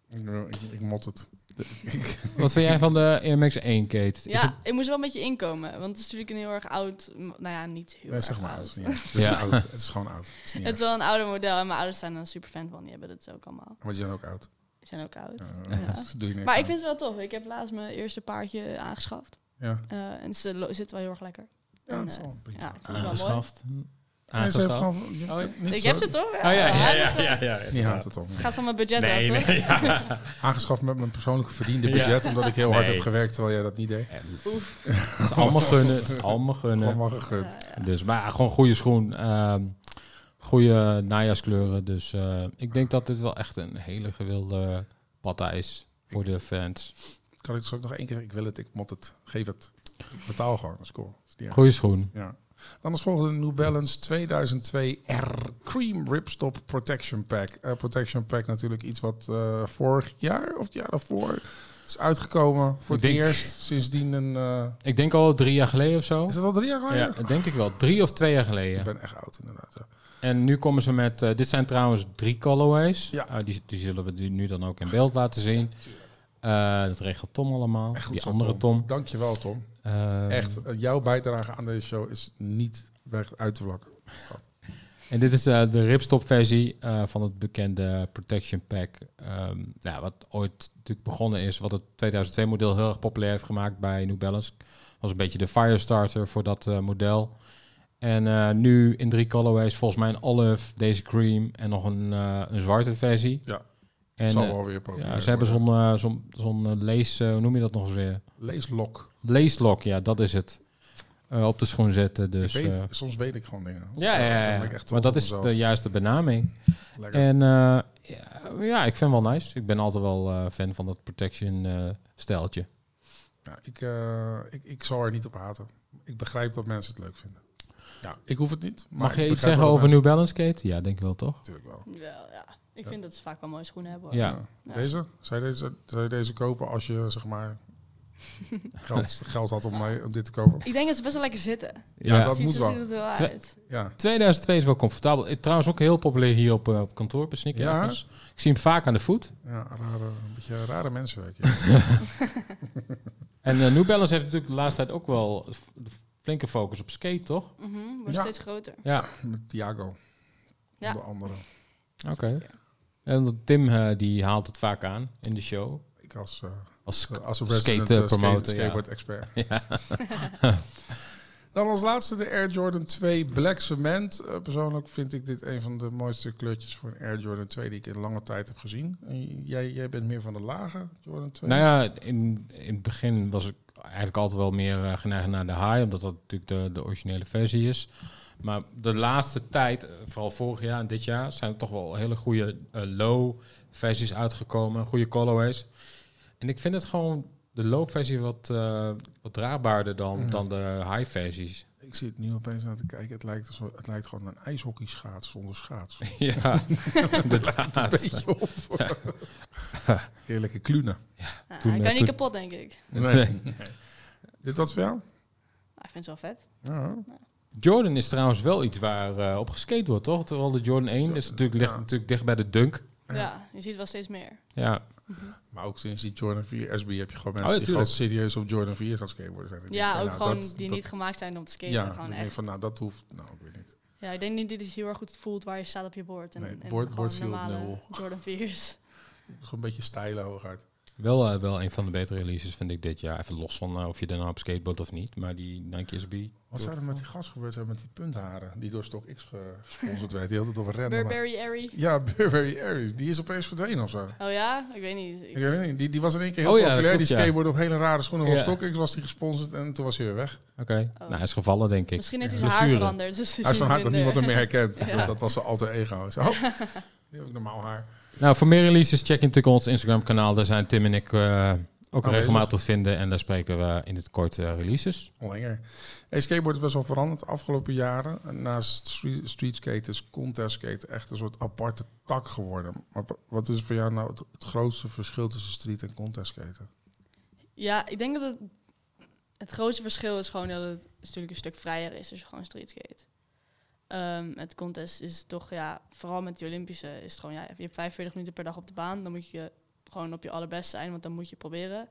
Ik, ik, ik mot het. Wat vind jij van de Air Max 1, Kate? Ja, het- ik moest wel een beetje inkomen. Want het is natuurlijk een heel erg oud... Nou ja, niet heel Nee, erg zeg maar. Het oud. is, niet, het is Ja. oud. Het is gewoon oud. Het is niet Het is erg. wel een ouder model. En mijn ouders zijn er een super fan van. Die hebben dat ook allemaal. Maar die zijn ook oud. Die zijn ook oud. Ja, Ja. dus doe je niks Maar ik vind ze wel tof. Ik heb laatst mijn eerste paardje aangeschaft. Ja, Eh, en ze zitten wel heel erg lekker. ja En, dat is wel prima. ja, aangeschaft? Nee, ze heeft Aangeschaft? gewoon... je- Oh, ja. niet Ik zo- heb ze toch? Oh ja, ja, ja, ja, ja. Niet haat het om. Gaat van mijn budget Nee, af, nee, ja. Aangeschaft met mijn persoonlijke verdiende Ja. budget. Omdat ik heel hard heb gewerkt terwijl jij dat niet deed. Het is allemaal gunnen, het is allemaal gunnen. Allemaal gegund. Ja, ja. Dus, maar ja, gewoon goede schoen. ehm goede najaarskleuren. Dus eh, ik denk dat dit wel echt een hele gewilde patta is voor de fans. Kan ik zo nog één keer... Ik wil het, ik mot het. Geef het. Ik betaal gewoon. Is is niet erg. Goede schoen. Ja. Dan als volgende New Balance 2002 R Cream Ripstop Protection Pack. Eh, protection Pack natuurlijk iets wat eh, vorig jaar of het jaar daarvoor is uitgekomen. Voor Ik het denk- eerst sindsdien een... eh, Ik denk al drie jaar geleden of zo. is dat al drie jaar geleden? Ja, denk ik wel. Drie of twee jaar Ik geleden. ben echt oud inderdaad. ja. En nu komen ze met... dit zijn trouwens drie colorways. Ja. Eh, die, die zullen we die nu dan ook in beeld laten zien. Dat regelt Tom allemaal. Echt goed die zo, andere Tom. Dankjewel Tom. Ehm, Echt, eh, jouw bijdrage aan deze show is niet weg uit te vlakken. En dit is eh, de ripstop versie eh, van het bekende Protection Pack. Ehm, ja, wat ooit natuurlijk begonnen is, wat het 2002 model heel erg populair heeft gemaakt bij New Balance. Was een beetje de firestarter voor dat eh, model. En eh, nu in drie colorways, volgens mij een olive, deze cream en nog een, eh, een zwarte versie. Ja, En zal eh, wel weer proberen. ja, ze hebben zo'n eh, zo'n zo'n eh, lees, hoe noem je dat nog eens weer? Leeslok. Leeslock, ja, dat is het. Eh, op de schoen zetten. Dus, ik weet, eh, soms weet ik gewoon dingen. ja, ja, ja, echt maar dat is mezelf. de juiste benaming. Lekker. En eh, ja, ja, ik vind het wel nice. Ik ben altijd wel eh, fan van dat protection eh steltje. Ja, ik, eh, ik, ik zal er niet op haten. Ik begrijp dat mensen het leuk vinden. Ja, ik hoef het niet. Maar Mag je iets zeggen over New Balance, Kate? Ja, denk ik wel, toch? Natuurlijk wel. Wel, ja. Ik vind dat ze vaak wel mooie schoenen hebben. hoor. Ja. Ja. Deze? Zou je deze, zou je deze kopen als je zeg maar geld, geld had om, mij, om dit te kopen? Ik denk dat ze best wel lekker zitten. Ja, dat moet wel. het er uit. Ja, 2002 is wel comfortabel. Trouwens ook heel populair hier op, eh, op kantoor bij Sneaker Ja? Ik zie hem vaak aan de voet. ja rare, een beetje rare mensenwerk. En eh, New Balance heeft natuurlijk de laatste tijd ook wel flinke focus op skate, toch? Mhm, wordt Ja. steeds groter. Ja, Met Thiago. Ja. Onder andere. oké. En Tim eh, die haalt het vaak aan in de show. Ik als, eh, Als als resident eh, skate, promoter, ja. skateboard expert. Dan als laatste de Air Jordan 2 Black Cement. Persoonlijk vind ik dit een van de mooiste kleurtjes voor een Air Jordan 2 die ik in lange tijd heb gezien. En jij, jij bent meer van de lage Jordan 2. Nou ja, in, in het begin was ik eigenlijk altijd wel meer geneigd naar de high, omdat dat natuurlijk de, de originele versie is. Maar de laatste tijd, eh, vooral vorig jaar en dit jaar, zijn er toch wel hele goede eh, low versies uitgekomen, goede colorways. En ik vind het gewoon de low versie wat, eh, wat draagbaarder dan, Ja. dan de high versies. Ik zit nu opeens naar te kijken. Het lijkt, alsof- het lijkt gewoon een ijshockeyschaats zonder schaats. ja, een inderdaad. beetje op. Heerlijke klunen. Nou, Toen, hij kan niet toen- kapot, denk ik. Nee. Dit wat voor jou? Nou, ik vind het wel vet. Ja. Jordan is trouwens wel iets waar eh, op geskate wordt, toch? Terwijl de Jordan 1 is natuurlijk, ligt Ja. natuurlijk dicht bij de dunk. Ja, je ziet wel steeds meer. Ja, Maar ook sinds die Jordan 4 SB heb je gewoon Oh, mensen ja, die gewoon serieus op Jordan 4 gaan skateboarden zijn. Ja, van, ook nou, gewoon dat- die dat- niet gemaakt zijn om te skaten. Ja, gewoon echt. van nou dat hoeft. Nou, ik weet niet. Ja, ik denk niet dat het heel erg goed voelt waar je staat op je bord. En, Nee, en board- board feel normale nul. Jordan 4's. Het is gewoon een beetje stijlen hooguit. Wel, eh, wel een van de betere releases vind ik dit jaar. Even los van eh, of je er nou op skateboard of niet. Maar die Nike SB. Wat zou er met die gast gebeurd zijn met die puntharen die door Stock X gesponsord werd? Die had het over rennen. Burberry Airy. Ja, Burberry Aries. Die is opeens verdwenen of zo. Oh ja? Ik weet niet. Ik- Ik weet niet. Die, die was in één keer heel Oh ja, populair. klopt, die ja. skateboard op hele rare schoenen van Ja. StockX was die gesponsord en toen was hij weer weg. Oké. Oh. Nou, hij is gevallen, denk ik. Misschien heeft hij Ja. zijn haar veranderd. Dus Hij is van harte dat niemand hem meer herkent. Ja. Dat, dat was zijn alter ego. Zo, oh, die heb ik normaal haar. Nou, voor meer releases check je natuurlijk ons Instagram kanaal. Daar zijn Tim en ik eh, ook regelmatig te vinden. En daar spreken we in het kort eh, releases. Langer. Hey, skateboard is best wel veranderd de afgelopen jaren. En Naast street, street skate is contest skate echt een soort aparte tak geworden. Maar wa- wat is voor jou nou het, het grootste verschil tussen street en contest skaten? Ja, ik denk dat het, het grootste verschil is gewoon dat het natuurlijk een stuk vrijer is als je gewoon street skate. Ehm, het contest is toch, ja, vooral met die Olympische, is het gewoon, ja, je hebt 45 minuten per dag op de baan. Dan moet je gewoon op je allerbest zijn, want dan moet je proberen.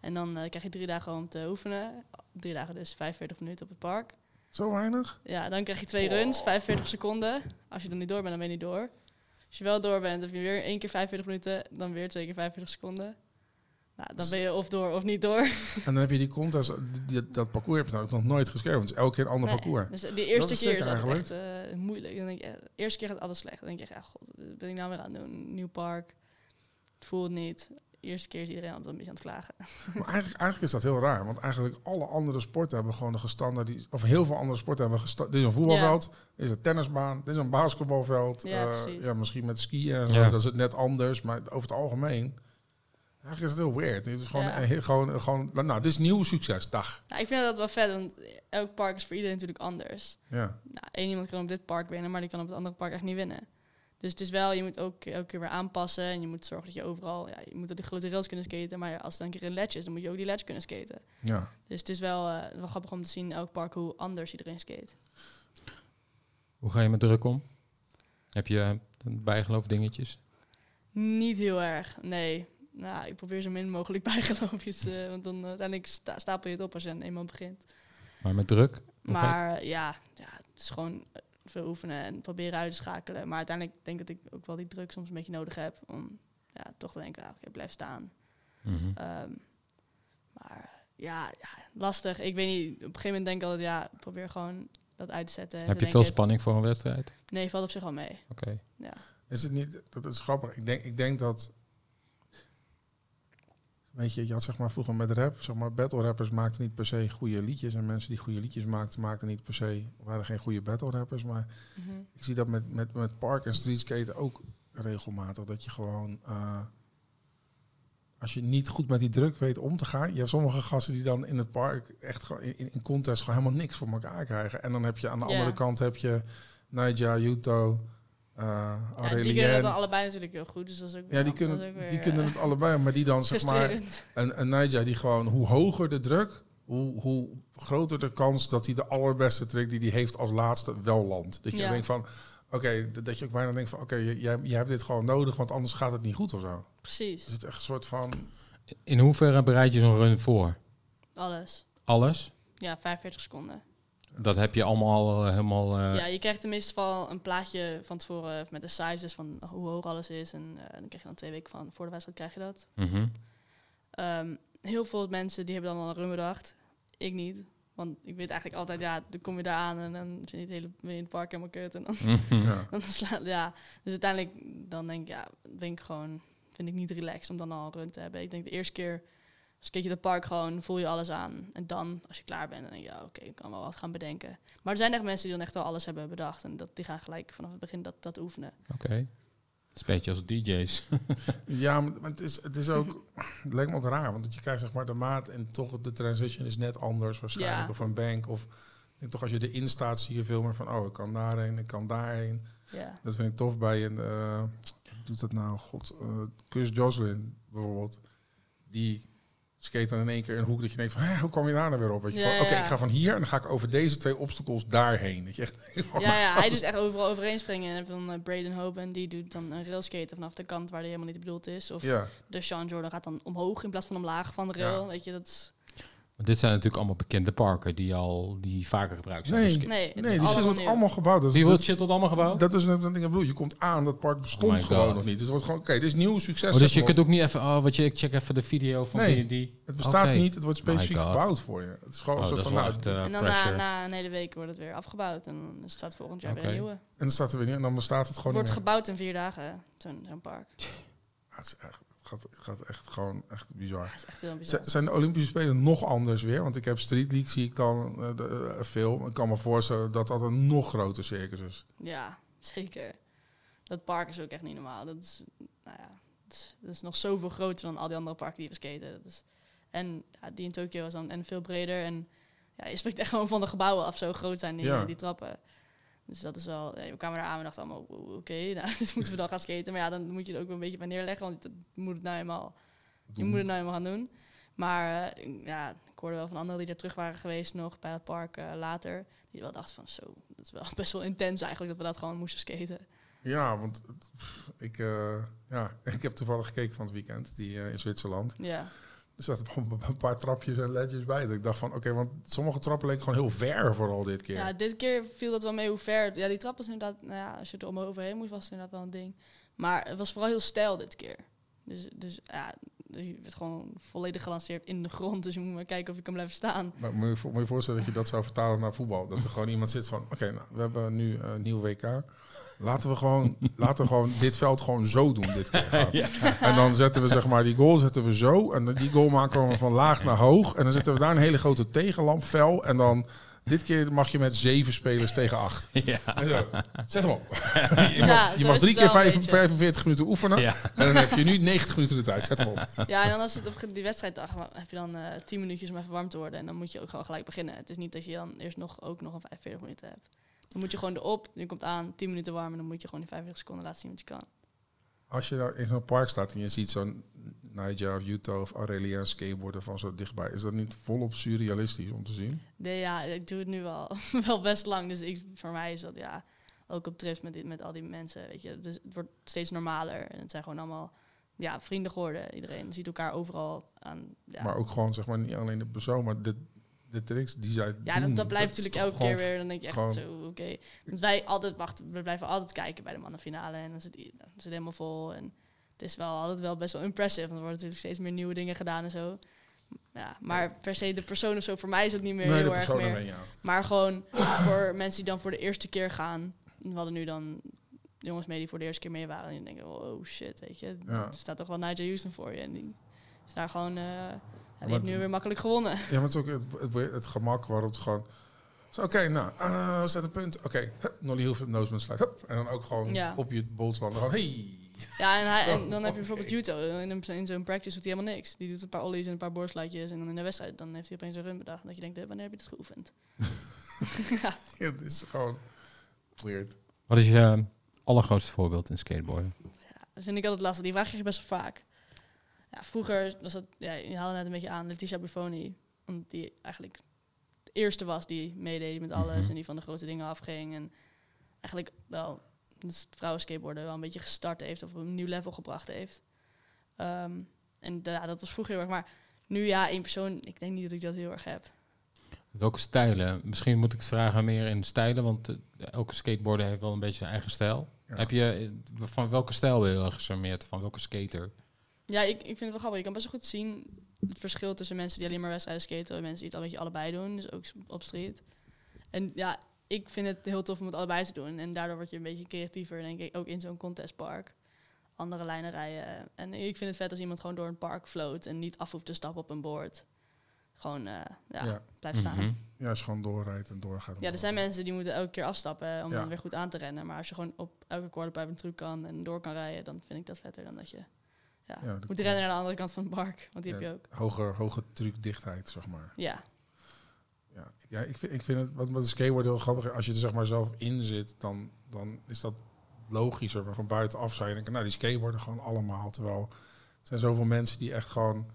En dan eh, krijg je drie dagen om te oefenen. Drie dagen dus 45 minuten op het park. Zo weinig? Ja, dan krijg je twee runs, 45 seconden. Als je dan niet door bent, dan ben je niet door. Als je wel door bent, heb je weer één keer 45 minuten, dan weer twee keer 45 seconden. Nou, dan ben je of door of niet door. En dan heb je die contest, die- dat parcours heb je nou ook nog nooit geschreven. Want het is elke keer een ander Nee, parcours. Dus de eerste is keer is eigenlijk. echt eh, moeilijk. Dan denk je, eh, de eerste keer gaat alles slecht. Dan denk je, echt, ja, god, wat ben ik nou weer aan het doen? Nieuw park. Het voelt niet. De eerste keer is iedereen altijd een beetje aan het klagen. Maar eigenlijk, eigenlijk is dat heel raar. Want eigenlijk alle andere sporten hebben gewoon de gestandaard... Of heel veel andere sporten hebben gesta- Dit is een voetbalveld, dit is een tennisbaan, dit is een basketbalveld. Ja, eh, ja, misschien met skiën en zo, Ja. dat is het net anders. Maar over het algemeen... Eigenlijk is het heel weird. Het is gewoon, Ja. een heel- gewoon, gewoon... Nou, dit is nieuw succes. Dag. Nou, ik vind dat wel vet, want elk park is voor iedereen natuurlijk anders. Ja. Nou, één iemand kan op dit park winnen, maar die kan op het andere park echt niet winnen. Dus het is wel, je moet ook elke keer weer aanpassen. En je moet zorgen dat je overal, ja, je moet op die grote rails kunnen skaten. Maar als het dan een keer een ledge is, dan moet je ook die ledge kunnen skaten. ja. Dus het is wel, eh, wel grappig om te zien in elk park hoe anders iedereen skate. Hoe ga je met druk om? Heb je een bijgeloof dingetjes? Niet heel erg, nee. Nou, ik probeer zo min mogelijk bijgeloofjes, eh, want dan eh, uiteindelijk sta- stapel je het op als je dan eenmaal begint. Maar met druk? Maar eh, ja, ja, het is gewoon eh, veel oefenen en proberen uit te schakelen. Maar uiteindelijk denk ik dat ik ook wel die druk soms een beetje nodig heb om ja, toch te denken, ah, oké, blijf staan. Mhm. Ehm, maar ja, ja, lastig. Ik weet niet, op een gegeven moment denk ik altijd, ja, probeer gewoon dat uit te zetten. en Heb je veel denken, spanning voor een wedstrijd? Nee, valt op zich wel mee. Oké. Ja. Is het niet... Dat is grappig. Ik denk, ik denk dat... Weet je, je had zeg maar vroeger met rap, zeg maar, battle rappers maakten niet per se goede liedjes. En mensen die goede liedjes maakten, maakten niet per se, waren geen goede battle rappers. Maar Mhm. ik zie dat met, met, met park en street skaten ook regelmatig. Dat je gewoon, eh, als je niet goed met die druk weet om te gaan. Je hebt sommige gasten die dan in het park echt in, in contest gewoon helemaal niks voor elkaar krijgen. En dan heb je aan de andere kant heb je Naija, Yuto, uh, Ja, die kunnen dan allebei natuurlijk heel goed. Dus dat is ook Ja, wel- die dat is kunnen, ook weer, die eh, kunnen het allebei, maar die dan zeg maar... Een, een Naija die gewoon, hoe hoger de druk, hoe, hoe groter de kans dat hij de allerbeste trick die hij heeft als laatste wel landt. Dat je Ja. denkt van, oké, dat je ook bijna denkt van, oké, jij, jij hebt dit gewoon nodig, want anders gaat het niet goed of zo. Precies, Is het echt een soort van, In hoeverre bereid je zo'n run voor? alles. Alles? Ja, 45 seconden. Dat heb je allemaal al, eh, helemaal... eh, Ja, je krijgt tenminste wel een plaatje van tevoren met de sizes van hoe hoog alles is. En eh, dan krijg je dan twee weken van voor de wedstrijd krijg je dat. mhm. Ehm, heel veel mensen die hebben dan al een run bedacht. Ik niet. Want ik weet eigenlijk altijd, ja, dan kom je daar aan en dan vind je het hele in het park helemaal kut. En dan, Mhm. ja. dan slaat, ja. Dus uiteindelijk dan denk ik, ja, ben ik gewoon, vind ik niet relaxed om dan al een run te hebben. Ik denk de eerste keer, als keer je het park gewoon, voel je alles aan. En dan, als je klaar bent, dan denk je, ja, oké, ik kan wel wat gaan bedenken. Maar er zijn echt mensen die dan echt al alles hebben bedacht. En dat, die gaan gelijk vanaf het begin dat, dat oefenen. Oké. Het is een beetje als DJ's. ja, maar het is, het is ook, het lijkt me ook raar, want je krijgt zeg maar de maat en toch de transition is net anders waarschijnlijk. Ja. Of een bank, of ik denk toch als je erin staat zie je veel meer van, oh, ik kan daarheen, ik kan daarheen. Ja. Dat vind ik tof bij een. eh, hoe doet dat nou? God, eh Chris Jocelyn bijvoorbeeld. Die skate dan in één keer een hoek dat je denkt van, hoe kwam je daar nou weer op? Ja, van, Oké, ja. ik ga van hier en dan ga ik over deze twee obstacles daarheen. Dat je echt van, Ja, ja, hij doet echt overal overheen springen. En dan eh, Braden Hope en die doet dan een railskaten vanaf de kant waar die helemaal niet bedoeld is. Of Ja, de Sean Jordan gaat dan omhoog in plaats van omlaag van de rail. Weet je, dat is... Want dit zijn natuurlijk allemaal bekende parken die al die vaker gebruikt zijn. Nee. Dus- Nee, het Nee, die shit wordt nieuw. allemaal gebouwd. Dat, Wie dat, wordt shit tot allemaal gebouwd? dat is net wat ik bedoel. Je komt aan, dat park bestond Oh gewoon God. nog niet. Dus het wordt gewoon, oké, dit is nieuw succes. Oh, dus je kunt maar. ook niet even, oh, wat je, ik check even de video van Nee, die die. Het bestaat Oké. niet, het wordt specifiek gebouwd voor je. Het is gewoon Oh, een is van, nou, echt eh, En dan na, na een hele week wordt het weer afgebouwd. En dan staat volgend jaar Oké. weer een nieuwe. en dan staat er weer niet, en dan bestaat het Het gewoon wordt niet meer. gebouwd in vier dagen, zo'n park. Ja, het, is echt, het, gaat, het gaat echt gewoon echt bizar. Dat is echt heel Z- bizar. Zijn de Olympische Spelen nog anders weer? Want ik heb Street League, zie ik dan eh, de, eh, veel. Ik kan me voorstellen dat dat een nog groter circus is. Ja, zeker. Dat park is ook echt niet normaal. Dat is, nou ja, dat is, dat is nog zoveel groter dan al die andere parken die we skaten. Dat is, en ja, die in Tokio was dan en veel breder. En ja, je spreekt echt gewoon van de gebouwen af, zo groot zijn die, Ja. die trappen. Dus dat is wel, we kwamen daar aan en dachten allemaal, oké, nou, dus moeten we dan gaan skaten. Maar ja, dan moet je het ook wel een beetje bij neerleggen, want dat moet het nou eenmaal, je moet het nou eenmaal gaan doen. Maar eh, ja, ik hoorde wel van anderen die er terug waren geweest nog bij het park eh, later. Die wel dachten van, zo, dat is wel best wel intens eigenlijk dat we dat gewoon moesten skaten. Ja, want pff, ik, eh, ja, ik heb toevallig gekeken van het weekend, die in Zwitserland. Ja, Er zaten een paar trapjes en ledges bij. Dat ik dacht van, oké, want sommige trappen leken gewoon heel ver vooral dit keer. ja, dit keer viel dat wel mee hoe ver. Ja, die trap was inderdaad, nou ja, als je er om overheen moest, was het inderdaad wel een ding. Maar het was vooral heel stijl dit keer. Dus, dus ja, je werd gewoon volledig gelanceerd in de grond. Dus je moet maar kijken of je kan blijven staan. Maar moet je, moet je voorstellen dat je dat zou vertalen naar voetbal? Dat er gewoon iemand zit van, oké, nou, we hebben nu een nieuw WK. Laten we gewoon, laten we gewoon dit veld gewoon zo doen dit keer. Gaan. En dan zetten we zeg maar die goal zetten we zo. En die goal maken we van laag naar hoog. En dan zetten we daar een hele grote tegenlampvel. En dan dit keer mag je met zeven spelers tegen acht. Ja. En zo. Zet hem op. je mag, Ja, je mag drie keer wel een vijf- beetje. 45 minuten oefenen. Ja. En dan heb je nu 90 minuten de tijd. Zet hem op. Ja, en dan als het op die wedstrijddag heb je dan eh 10 minuutjes om even warm te worden. En dan moet je ook gewoon gelijk beginnen. Het is niet dat je dan eerst nog, ook nog een 45 minuten hebt. Dan moet je gewoon erop, je komt aan, 10 minuten warm. En dan moet je gewoon die 45 seconden laten zien wat je kan. Als je nou in zo'n park staat en je ziet zo'n Niger of Utah of Aurelia skateboarden van zo dichtbij, is dat niet volop surrealistisch om te zien? Nee, ja, ik doe het nu wel, wel best lang. Dus ik, voor mij is dat ja, ook op trips met, dit, met al die mensen. Weet je. Dus het wordt steeds normaler. En het zijn gewoon allemaal ja, vrienden geworden. Iedereen ziet elkaar overal aan. Ja, Maar ook gewoon, zeg maar, niet alleen de persoon, maar de, de tricks die zij ja doen. dat, dat blijft natuurlijk elke keer weer. Dan denk je echt zo, oké. Want wij altijd wachten, we blijven altijd kijken bij de mannenfinale. En dan zit, dan zit helemaal vol. En het is wel altijd wel best wel impressive. Want er worden natuurlijk steeds meer nieuwe dingen gedaan en zo. Ja, maar per se de persoon of zo, voor mij is het niet meer Nee, heel erg meer. ja. Maar gewoon voor mensen die dan voor de eerste keer gaan. We hadden nu dan jongens mee die voor de eerste keer mee waren. En die denken, oh shit, weet je. Er staat toch wel Nigel Houston voor je. En die is daar gewoon... eh hij heeft het- nu weer makkelijk gewonnen. Ja, maar het is ook het, het, het gemak waarop het gewoon... zo, Oké, nou, uh, zet een punt. Oké, hup, Nolly Hilfe, Noseman slide. Hup, en dan ook gewoon Ja. op je bolslanden gewoon, hey. Ja, en, hij, Zo, en dan heb je bijvoorbeeld Juto. In, een- in zo'n practice doet hij helemaal niks. Die doet een paar ollies en een paar borstluitjes. En dan in de wedstrijd dan heeft hij opeens een run bedacht. En dat je denkt, eh, wanneer heb je dit geoefend? ja. Ja, het is gewoon weird. Wat is je eh, allergrootste voorbeeld in skateboarden? Dat vind ik altijd lastig. Die vraag krijg je best wel vaak. Ja, vroeger was dat, ja, je haalde net een beetje aan, Letitia Buffoni. Omdat die eigenlijk de eerste was die meedeed met alles Mhm. en die van de grote dingen afging. En eigenlijk wel het vrouwenskateboarden wel een beetje gestart heeft of op een nieuw level gebracht heeft. Ehm, en ja, dat was vroeger heel erg. Maar nu ja, één persoon, ik denk niet dat ik dat heel erg heb. Welke stijlen? Misschien moet ik het vragen meer in stijlen, want eh, elke skateboarder heeft wel een beetje zijn eigen stijl. Ja. Heb je eh, van welke stijl ben je heel erg gecharmeerd? Van welke skater? Ja, ik, ik vind het wel grappig. Je kan best wel goed zien het verschil tussen mensen die alleen maar wedstrijden skaten en mensen die het al een beetje allebei doen. Dus ook op street. En ja, ik vind het heel tof om het allebei te doen. En daardoor word je een beetje creatiever, denk ik, ook in zo'n contestpark. Andere lijnen rijden. En ik vind het vet als iemand gewoon door een park float en niet af hoeft te stappen op een board. Gewoon, eh, ja, Ja. blijft staan. Mhm. Ja, als je gewoon doorrijdt en doorgaat. Ja, er zijn mensen die moeten elke keer afstappen om Ja. dan weer goed aan te rennen. Maar als je gewoon op elke quarterpipe een truc kan en door kan rijden, dan vind ik dat vetter dan dat je ja, Ja, moet rennen naar de andere kant van het park. Want die heb je ook. Hoge, hoge trucdichtheid, zeg maar. Ja, Ja, ja ik, vind, ik vind het, wat met de skateboard heel grappig als je er zeg maar zelf in zit, dan, dan is dat logischer. Maar van buitenaf zou je denken, nou die skateboarden gewoon allemaal. Terwijl er zijn zoveel mensen die echt gewoon,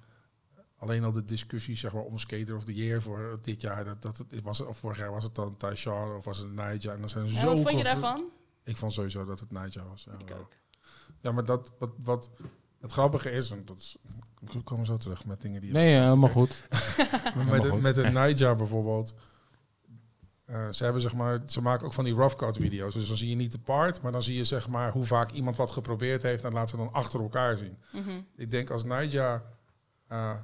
alleen al de discussies zeg maar om skater of the year voor dit jaar, dat, dat het, was, het- of vorig jaar was het dan Tyshawn of was het Nigel. En er zijn En zo wat vond je daarvan? Ik vond sowieso dat het Nigel was. Ja, Ik ook. Ja, maar dat, wat, wat het grappige is, want dat is Ik kom zo terug met dingen die... Nee, helemaal goed. Met, de, goed. met de Nightjar bijvoorbeeld. eh, ze hebben zeg maar, ze maken ook van die rough cut video's. Dus dan zie je niet de part, maar dan zie je zeg maar hoe vaak iemand wat geprobeerd heeft en laten ze dan achter elkaar zien. Mhm. Ik denk als Nightjar, eh,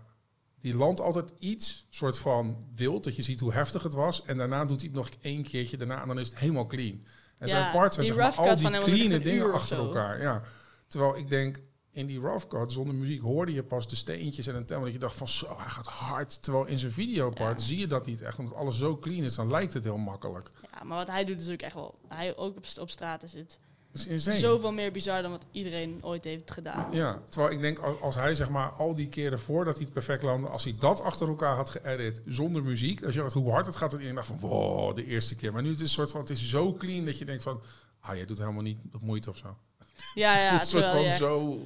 die landt altijd iets soort van wild, dat je ziet hoe heftig het was. En daarna doet hij het nog één keertje daarna en dan is het helemaal clean. En Ja, zijn parts zijn die zeg maar al die clean dingen achter elkaar. Ja. Terwijl ik denk, in die rough cut zonder muziek hoorde je pas de steentjes en een tempo. Dat je dacht van zo, hij gaat hard. Terwijl in zijn videopart Ja. zie je dat niet echt. Omdat alles zo clean is, dan lijkt het heel makkelijk. Ja, maar wat hij doet is ook echt wel... Hij ook op, op straat is het is zoveel meer bizar dan wat iedereen ooit heeft gedaan. Ja, terwijl ik denk als, als hij zeg maar al die keren voordat hij het perfect landde, als hij dat achter elkaar had geëdit zonder muziek, als je hoort hoe hard het gaat, dat je dacht van wow, de eerste keer. Maar nu is het soort van, het is zo clean dat je denkt van, ah, jij doet helemaal niet moeite of zo. Ja, het ja, een soort van echt zo,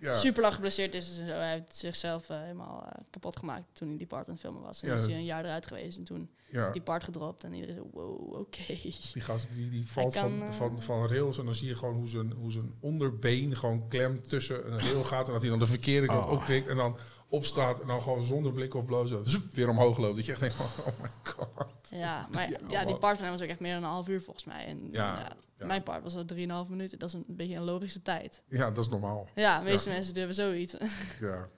ja. super lang geblesseerd is. En zo. Hij heeft zichzelf eh, helemaal eh, kapot gemaakt toen hij die part aan het filmen was. En Ja. is hij een jaar eruit geweest en toen ja. is die part gedropt en iedereen zo, wow, oké. Die gast die, die valt kan, van, eh, van, van rails en dan zie je gewoon hoe zijn, hoe zijn onderbeen gewoon klem tussen een rail gaat en dat hij dan de verkeerde kant Oh. opkrikt en dan opstaat en dan gewoon zonder blik of bloos zoep, weer omhoog loopt. Dat je echt denkt oh my god. Ja, maar Ja, ja, die part van hem was ook echt meer dan een half uur volgens mij. En Ja, ja, ja. mijn part was al 3,5 minuten. Dat is een beetje een logische tijd. Ja, dat is normaal. Ja, de meeste mensen durven zoiets. Ja.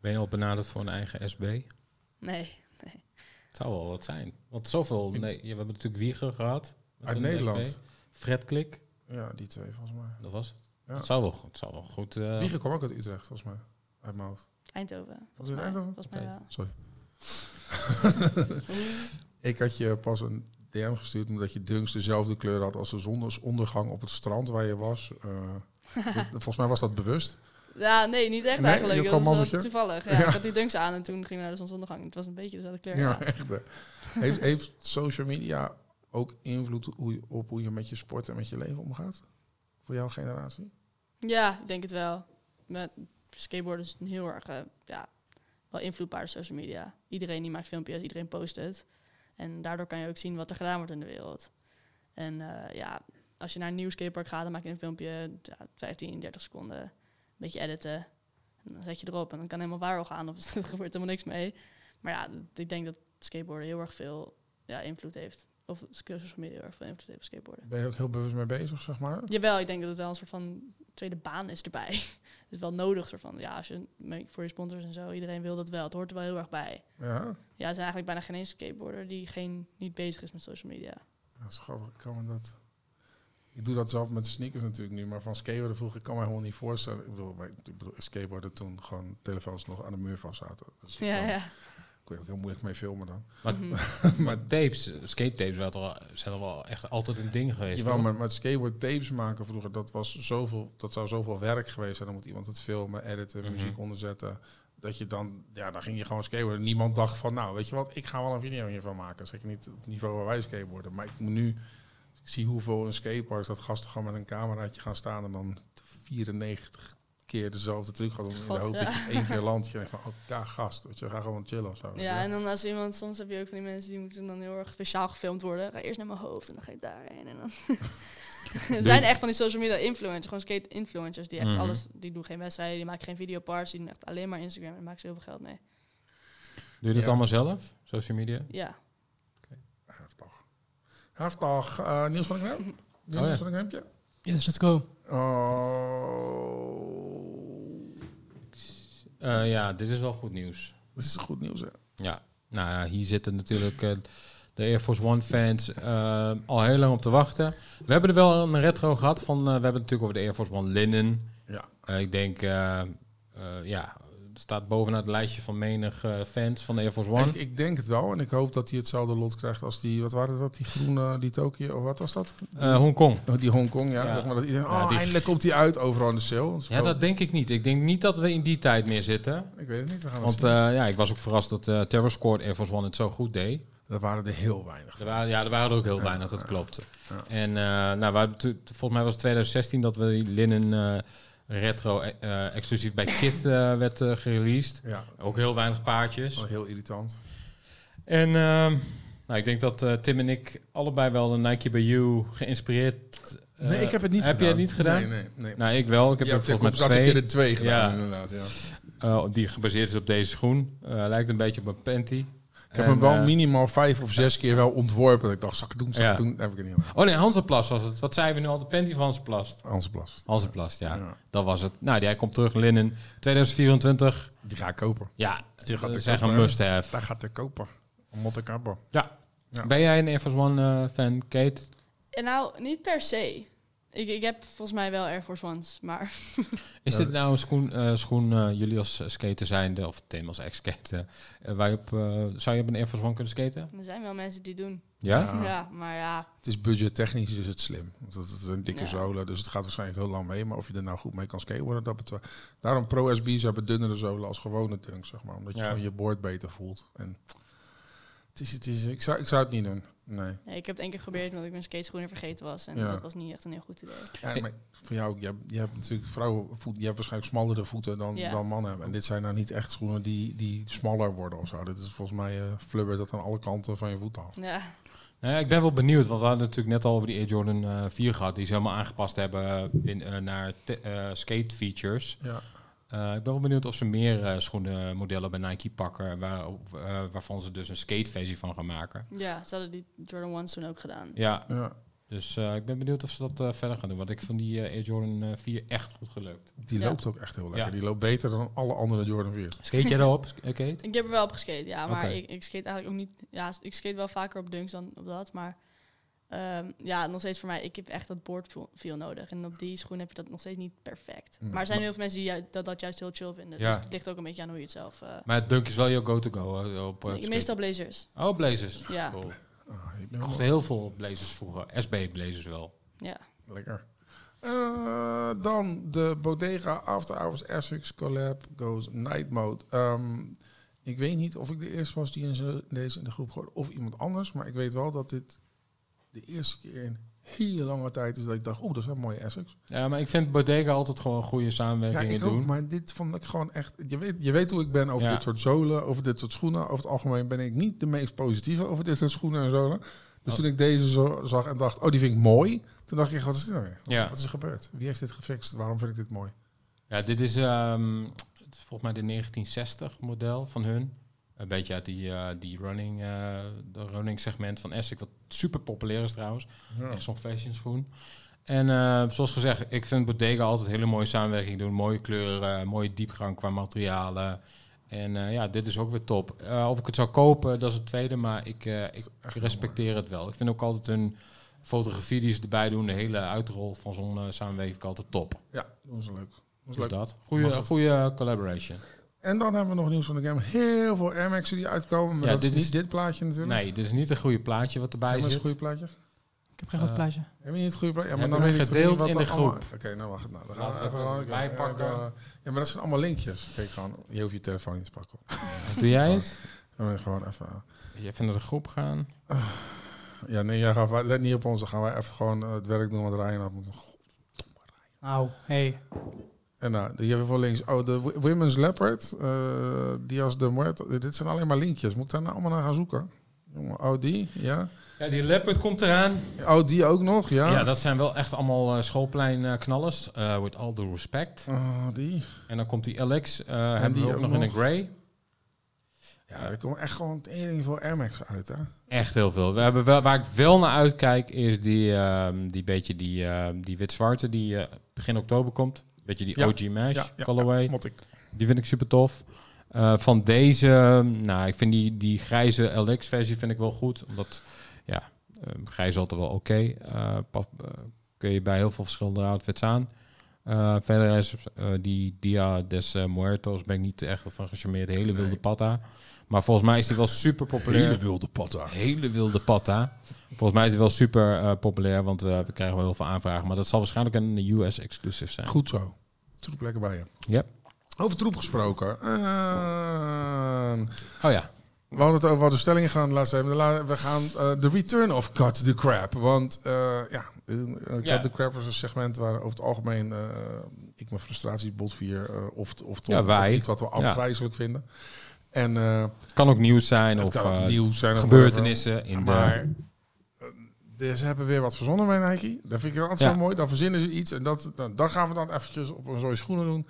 Ben je al benaderd voor een eigen SB? nee. Het zou wel wat zijn. Want zoveel... Nee, ja, we hebben natuurlijk Wieger gehad. met Uit Nederland. SB. Fred Klik, Ja, die twee volgens mij. dat was het. Ja. Het zou wel, goed- het zou wel goed... eh, Wieger kwam ook uit Utrecht, volgens mij. Uit mijn hoofd. Eindhoven. Was het mij. Eindhoven? Volgens mij. Sorry. Ik had je pas een DM gestuurd omdat je dunks dezelfde kleur had als de zonsondergang op het strand waar je was. Eh, volgens mij was dat bewust. Ja, nee, niet echt Nee, eigenlijk. Dat was toevallig. Ja, Ja. Ik had die dunks aan en toen gingen we naar de zonsondergang. Het was een beetje dezelfde kleur. Ja, echt. Heeft, heeft social media ook invloed hoe je, op hoe je met je sport en met je leven omgaat? Voor jouw generatie? Ja, ik denk het wel. Met skateboarden is het heel erg eh, ja, wel invloedbaar social media. Iedereen die maakt filmpjes, iedereen post het. En daardoor kan je ook zien wat er gedaan wordt in de wereld. En eh, ja, als je naar een nieuw skatepark gaat, dan maak je een filmpje, ja, 15, 30 seconden, een beetje editen. En dan zet je erop en dan kan helemaal viral gaan of er gebeurt helemaal niks mee. Maar ja, ik denk dat skateboarden heel erg veel ja, invloed heeft. Of social media heel erg veel invloed heeft op skateboarden. Ben je er ook heel bewust mee bezig, zeg maar? Jawel, ik denk dat het wel een soort van tweede baan is erbij. het is wel nodig, soort van, ja, als je voor je sponsors en zo, iedereen wil dat wel. Het hoort er wel heel erg bij. Ja, Ja, er is eigenlijk bijna geen één skateboarder die geen, niet bezig is met social media. dat is grappig. Ik kan me dat... Ik doe dat zelf met de sneakers natuurlijk nu, maar van skateboarden vroeger, ik kan me helemaal niet voorstellen. Ik bedoel, ik bedoel skateboarden toen gewoon telefoons nog aan de muur vast zaten. Dus ik Ja, ja. Kon je ook heel moeilijk mee filmen dan. Maar, Mhm. maar tapes, skate tapes toch- zijn er wel echt altijd een ding geweest. Jawel, toch? maar met skateboard tapes maken vroeger, dat, was zoveel, dat zou zoveel werk geweest zijn. Dan moet iemand het filmen, editen, Mhm. muziek onderzetten. Dat je dan, ja, dan ging je gewoon skateboarden. Niemand dacht van, nou, weet je wat, ik ga wel een video hiervan maken. Zeker niet op het niveau waar wij skateboarden. Maar ik moet nu, ik zie hoeveel een skatepark dat gasten gewoon met een cameraatje gaan staan en dan 94 keer dezelfde truc doen. in de hoop ja. dat je één keer landt. Je denkt van, oh, ja, gast, weet je, ga gewoon chillen of zo. Ja, en dan als iemand, soms heb je ook van die mensen die moeten dan heel erg speciaal gefilmd worden. Ga eerst naar mijn hoofd en dan ga je daarheen. En dan het zijn echt van die social media influencers, gewoon skate influencers die echt Mhm. alles, die doen geen wedstrijden, die maken geen videoparts, die doen echt alleen maar Instagram en maken ze heel veel geld mee. Doe je dat Ja. allemaal zelf? Social media? Ja, Heftig. Heftig. Eh Niels van? Niels Oh ja. van Kruipje? Yes, let's go. Oh, Eh, ja, dit is wel goed nieuws. dat is goed nieuws, hè? Ja, nou ja, hier zitten natuurlijk eh, de Air Force One fans eh, al heel lang op te wachten. We hebben er wel een retro gehad van, we hebben het natuurlijk over de Air Force One Linnen. Ja. Ik denk, ja, staat bovenaan het lijstje van menig eh, fans van de Air Force One. Ik, ik denk het wel en ik hoop dat hij hetzelfde lot krijgt als die, wat waren dat, die groene, die Tokio, of wat was dat? Eh Hongkong. Oh, die Hongkong, ja. Ja. Zeg maar dat iedereen, Ja, oh, die- eindelijk komt hij uit overal in de sale. Ja, dat denk ik niet. Ik denk niet dat we in die tijd meer zitten. Ik weet het niet, we gaan Want eh, ja, ik was ook verrast dat eh Terror Squad Air Force One het zo goed deed. dat waren er heel weinig. Er waren, ja, er waren er ook heel weinig, dat klopt. Ja. En eh, nou, we volgens mij was het 2016 dat we die Linnen retro eh, exclusief bij Kit eh, werd eh, gereleased. Ja, Ook heel weinig paardjes. wel heel irritant. En ehm, nou, ik denk dat eh, Tim en ik allebei wel een Nike by You geïnspireerd... eh, nee, ik heb het niet heb gedaan. je het niet gedaan? Nee, nee, nee. Nou, ik wel. Ik heb Je er volgens mij twee. de twee gedaan, Ja. inderdaad. Ja. eh, die gebaseerd is op deze schoen. Eh, lijkt een beetje op een panty. Ik heb hem wel eh, minimaal vijf of zes keer wel ontworpen. Ik dacht, zal ik het doen, zal ik Ja. het doen? Heb ik het niet. Oh nee, Hansenplast was het. Wat zeiden we nu altijd? Panty van Hansenplast. Hansenplast. Hansenplast, ja. Ja. Dat was het. Nou, die hij komt terug, Linnen. 2024. Die ga ik kopen. Ja, Die gaat dat is echt een must-have. Daar gaat ik kopen. Hebben. Ja. Ja. Ben jij een Air Force One eh, fan, Kate? En nou, niet per se. Ik, ik heb volgens mij wel Air Force Ones, maar Is Ja. dit nou een schoen, eh, schoen eh, jullie als skater zijnde, of Tim als ex-skater, eh, waar je op, eh, zou je op een Air Force One kunnen skaten? er zijn wel mensen die het doen. Ja? Ja. Ja, maar ja, Het is budgettechnisch is het slim. Want het is een dikke Ja. zolen, dus het gaat waarschijnlijk heel lang mee. Maar of je er nou goed mee kan skateboarden, dat betwijfelt. Daarom Pro SB's hebben dunnere zolen als gewone dunks, zeg maar. Omdat je Ja. gewoon je board beter voelt. En het is, het is, ik, zou, ik zou het niet doen. Nee. nee, ik heb het één keer geprobeerd omdat ik mijn skateschoenen vergeten was. En Ja. dat was niet echt een heel goed idee. Ja, maar voor jou ook, je hebt, je hebt natuurlijk vrouwenvoet, je hebt waarschijnlijk smallere voeten dan, Ja. dan mannen hebben. En dit zijn nou niet echt schoenen die, die smaller worden of zo. Dit is volgens mij eh flubbert dat aan alle kanten van je voet af. Ja, Nou ja, ik ben wel benieuwd, want we hadden natuurlijk net al over die Air Jordan eh 4 gehad, die ze helemaal aangepast hebben in, eh, naar te- eh, skate features. Ja. Eh, ik ben wel benieuwd of ze meer eh schoenenmodellen bij Nike pakken, waar, eh, waarvan ze dus een skateversie van gaan maken. ja, ze hadden die Jordan Ones toen ook gedaan. Ja, ja. dus eh, ik ben benieuwd of ze dat eh, verder gaan doen, want ik vond die eh, Air Jordan eh, 4 echt goed gelukt. Die Ja. loopt ook echt heel lekker. Ja. Die loopt beter dan alle andere Jordan 4. Skate jij eh, Kate? Ik heb er wel op geskate, ja. Maar ik, ik skate eigenlijk ook niet... Ja, ik skate wel vaker op dunks dan op dat. Maar ehm, ja, nog steeds voor mij... Ik heb echt dat feel nodig. En op die schoen heb je dat nog steeds niet perfect. Mm. Maar er zijn heel veel mensen die ju- dat, dat juist heel chill vinden. Ja. Dus het ligt ook een beetje aan hoe je het zelf... eh Maar het dunk is wel je go-to-go eh, op, skate. meestal blazers. Oh, Blazers. Ja. Cool. Ah, ik Ik kocht heel veel Blazers vroeger. SB Blazers wel. Ja. Lekker. Eh, dan de Bodega After Hours Essex Collab Goes Night Mode. Ehm, ik weet niet of ik de eerste was die in ze- deze in de groep gooide of iemand anders. Maar ik weet wel dat dit de eerste keer in hele lange tijd is dat ik dacht, oeh, dat is een mooie Essex. Ja, maar ik vind Bodega altijd gewoon goede Ja, samenwerkingen ik ook, doen. maar dit vond ik gewoon echt... Je weet, je weet hoe ik ben over Ja. dit soort zolen, over dit soort schoenen. Over het algemeen ben ik niet de meest positieve over dit soort schoenen en zolen. Dus Oh. toen ik deze zo zag en dacht, oh, die vind ik mooi. Toen dacht ik, wat is dit nou weer? Wat, Ja. wat is er gebeurd? Wie heeft dit gefixt? Waarom vind ik dit mooi? Ja, dit is, ehm, volgens mij de 1960 model van hun. Een beetje uit die, eh, die running, eh, de running segment van Essex, wat super populair is trouwens. Ja. Echt zo'n fashion schoen. En eh, zoals gezegd, ik vind Bodega altijd hele mooie samenwerking doen. Mooie kleuren, mooie diepgang qua materialen. En ja, dit is ook weer top. Of ik het zou kopen, dat is het tweede, maar ik, ik respecteer het wel. Ik vind ook altijd hun fotografie die ze erbij doen, de hele uitrol van zo'n samenwerking altijd top. Ja, dat was leuk. Dat was Dus leuk. dat. Goede collaboration. En dan hebben we nog nieuws van de game. Heel veel Air Max'en die uitkomen. Maar Ja, dat is dit niet is- dit plaatje natuurlijk. Nee, dit is niet een goede plaatje wat erbij eens zit. goede plaatjes? Ik heb geen goed Eh, plaatje. Heb je niet het goede plaatje? Ja, maar Hebben dan we weet gedeeld in de groep. Oké, nou wacht. Nou, dan gaan Laten we we even het even- bijpakken. even- Ja, maar dat zijn allemaal linkjes. Kijk gewoon. Je hoeft je telefoon niet te pakken. Doe jij het? Dan moet je gewoon even... Jij vindt naar de groep gaan? Ja, nee, jij gaat, let niet op ons. Dan gaan wij even gewoon eh, het werk doen wat Ryan had moeten. Nou, hey. En nou, die hebben we voor links. Oh, de Women's Leopard. eh die als de Muerto. Dit zijn alleen maar linkjes. Moet ik daar nou allemaal naar gaan zoeken? Jongen, oh, die, ja. Ja, die leopard komt eraan. Oh, die ook nog, ja. Ja, dat zijn wel echt allemaal schoolplein eh, knallers. eh with all due respect. Oh, die. En dan komt die Alex. eh hebben die we ook ook nog in een grey. Ja, er komen echt gewoon tering veel Air Max uit, hè. Echt heel veel. We hebben wel, waar ik wel naar uitkijk is die, ehm, die beetje die, ehm, die wit-zwarte die begin oktober komt. Beetje die Ja. OG Mesh Ja, ja, colorway. ja, mot ik. Die vind ik super tof. Eh, van deze, nou, ik vind die, die grijze LX-versie vind ik wel goed. Omdat, ja, eh, grijs is altijd wel oké. Eh, eh, kun je bij heel veel verschillende outfits aan. Eh, verder is eh, die Dia des Muertos ben ik niet echt van gecharmeerd. Hele wilde Nee. patta. Maar volgens mij is die wel super populair. wilde patta. Hele wilde patta. Volgens mij is die wel super eh, populair, want we, we krijgen wel heel veel aanvragen. Maar dat zal waarschijnlijk een US-exclusive zijn. Goed zo. Troep lekker bij je. Yep. Over troep gesproken. Eh, Oh ja. we hadden het over wat de stellingen gaan laatst even. La- We gaan eh, de return of Cut the Crap. Want eh, ja, eh, Cut Ja. the Crap was een segment waar over het algemeen eh, ik mijn frustraties botvier. eh of, of toch Ja, wij. iets wat we afgrijzelijk vinden. En eh Het kan ook nieuws zijn het of eh, nieuws zijn. gebeurtenissen in Maar de... ze hebben weer wat verzonnen bij Nike. Dat vind ik altijd Ja. zo mooi. Dan verzinnen ze iets en dat, dan, dan gaan we dan eventjes op een zooi schoenen doen.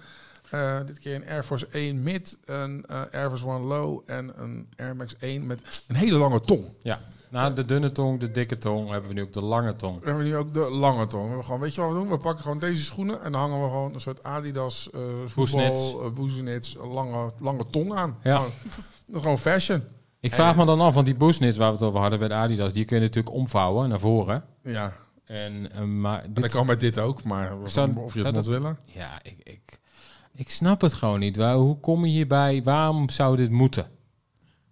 Eh, dit keer een Air Force 1 mid, een eh, Air Force One low en een Air Max 1 met een hele lange tong. Ja. Na de dunne tong, de dikke tong, hebben we nu ook de lange tong. We hebben nu ook de lange tong. We hebben gewoon, weet je wat we doen? We pakken gewoon deze schoenen en dan hangen we gewoon een soort Adidas eh voetbal, Boezenits. boezenits, lange, lange tong aan. Ja. Gewoon, gewoon fashion. Ik vraag me dan af, want die boostnits waar we het over hadden bij de Adidas, die kun je natuurlijk omvouwen naar voren. Ja, En, eh, maar en dat dit, kan met dit ook, maar Zou- of je het moet dat- willen. ja, ik, ik, ik snap het gewoon niet. Waar, hoe kom je hierbij? Waarom zou dit moeten?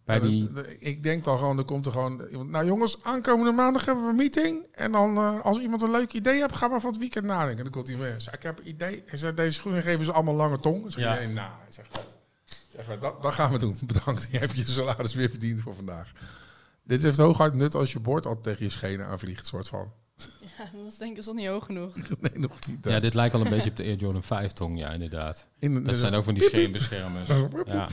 Bij Ja, die, ik denk dan gewoon, er komt er gewoon. Nou jongens, aankomende maandag hebben we een meeting. En dan, eh, als iemand een leuk idee hebt, ga maar van het weekend nadenken. En dan komt hij weer. Ik heb een idee. Hij zegt, deze schoenen geven ze allemaal lange tong. Zeg Ja. nee, nou, hij zegt dat. Zeg maar, dat, dat gaan we doen. Bedankt. Je hebt je salaris weer verdiend voor vandaag. Dit heeft hooguit nut als je bord altijd tegen je schenen aanvliegt, soort van. Ja, dat is denk ik nog niet hoog genoeg. Nee, nog niet. hè. ja, dit lijkt al een beetje op de Air Jordan 5 tong, ja, inderdaad. In, Dat zijn ook van die scheenbeschermers. Ja.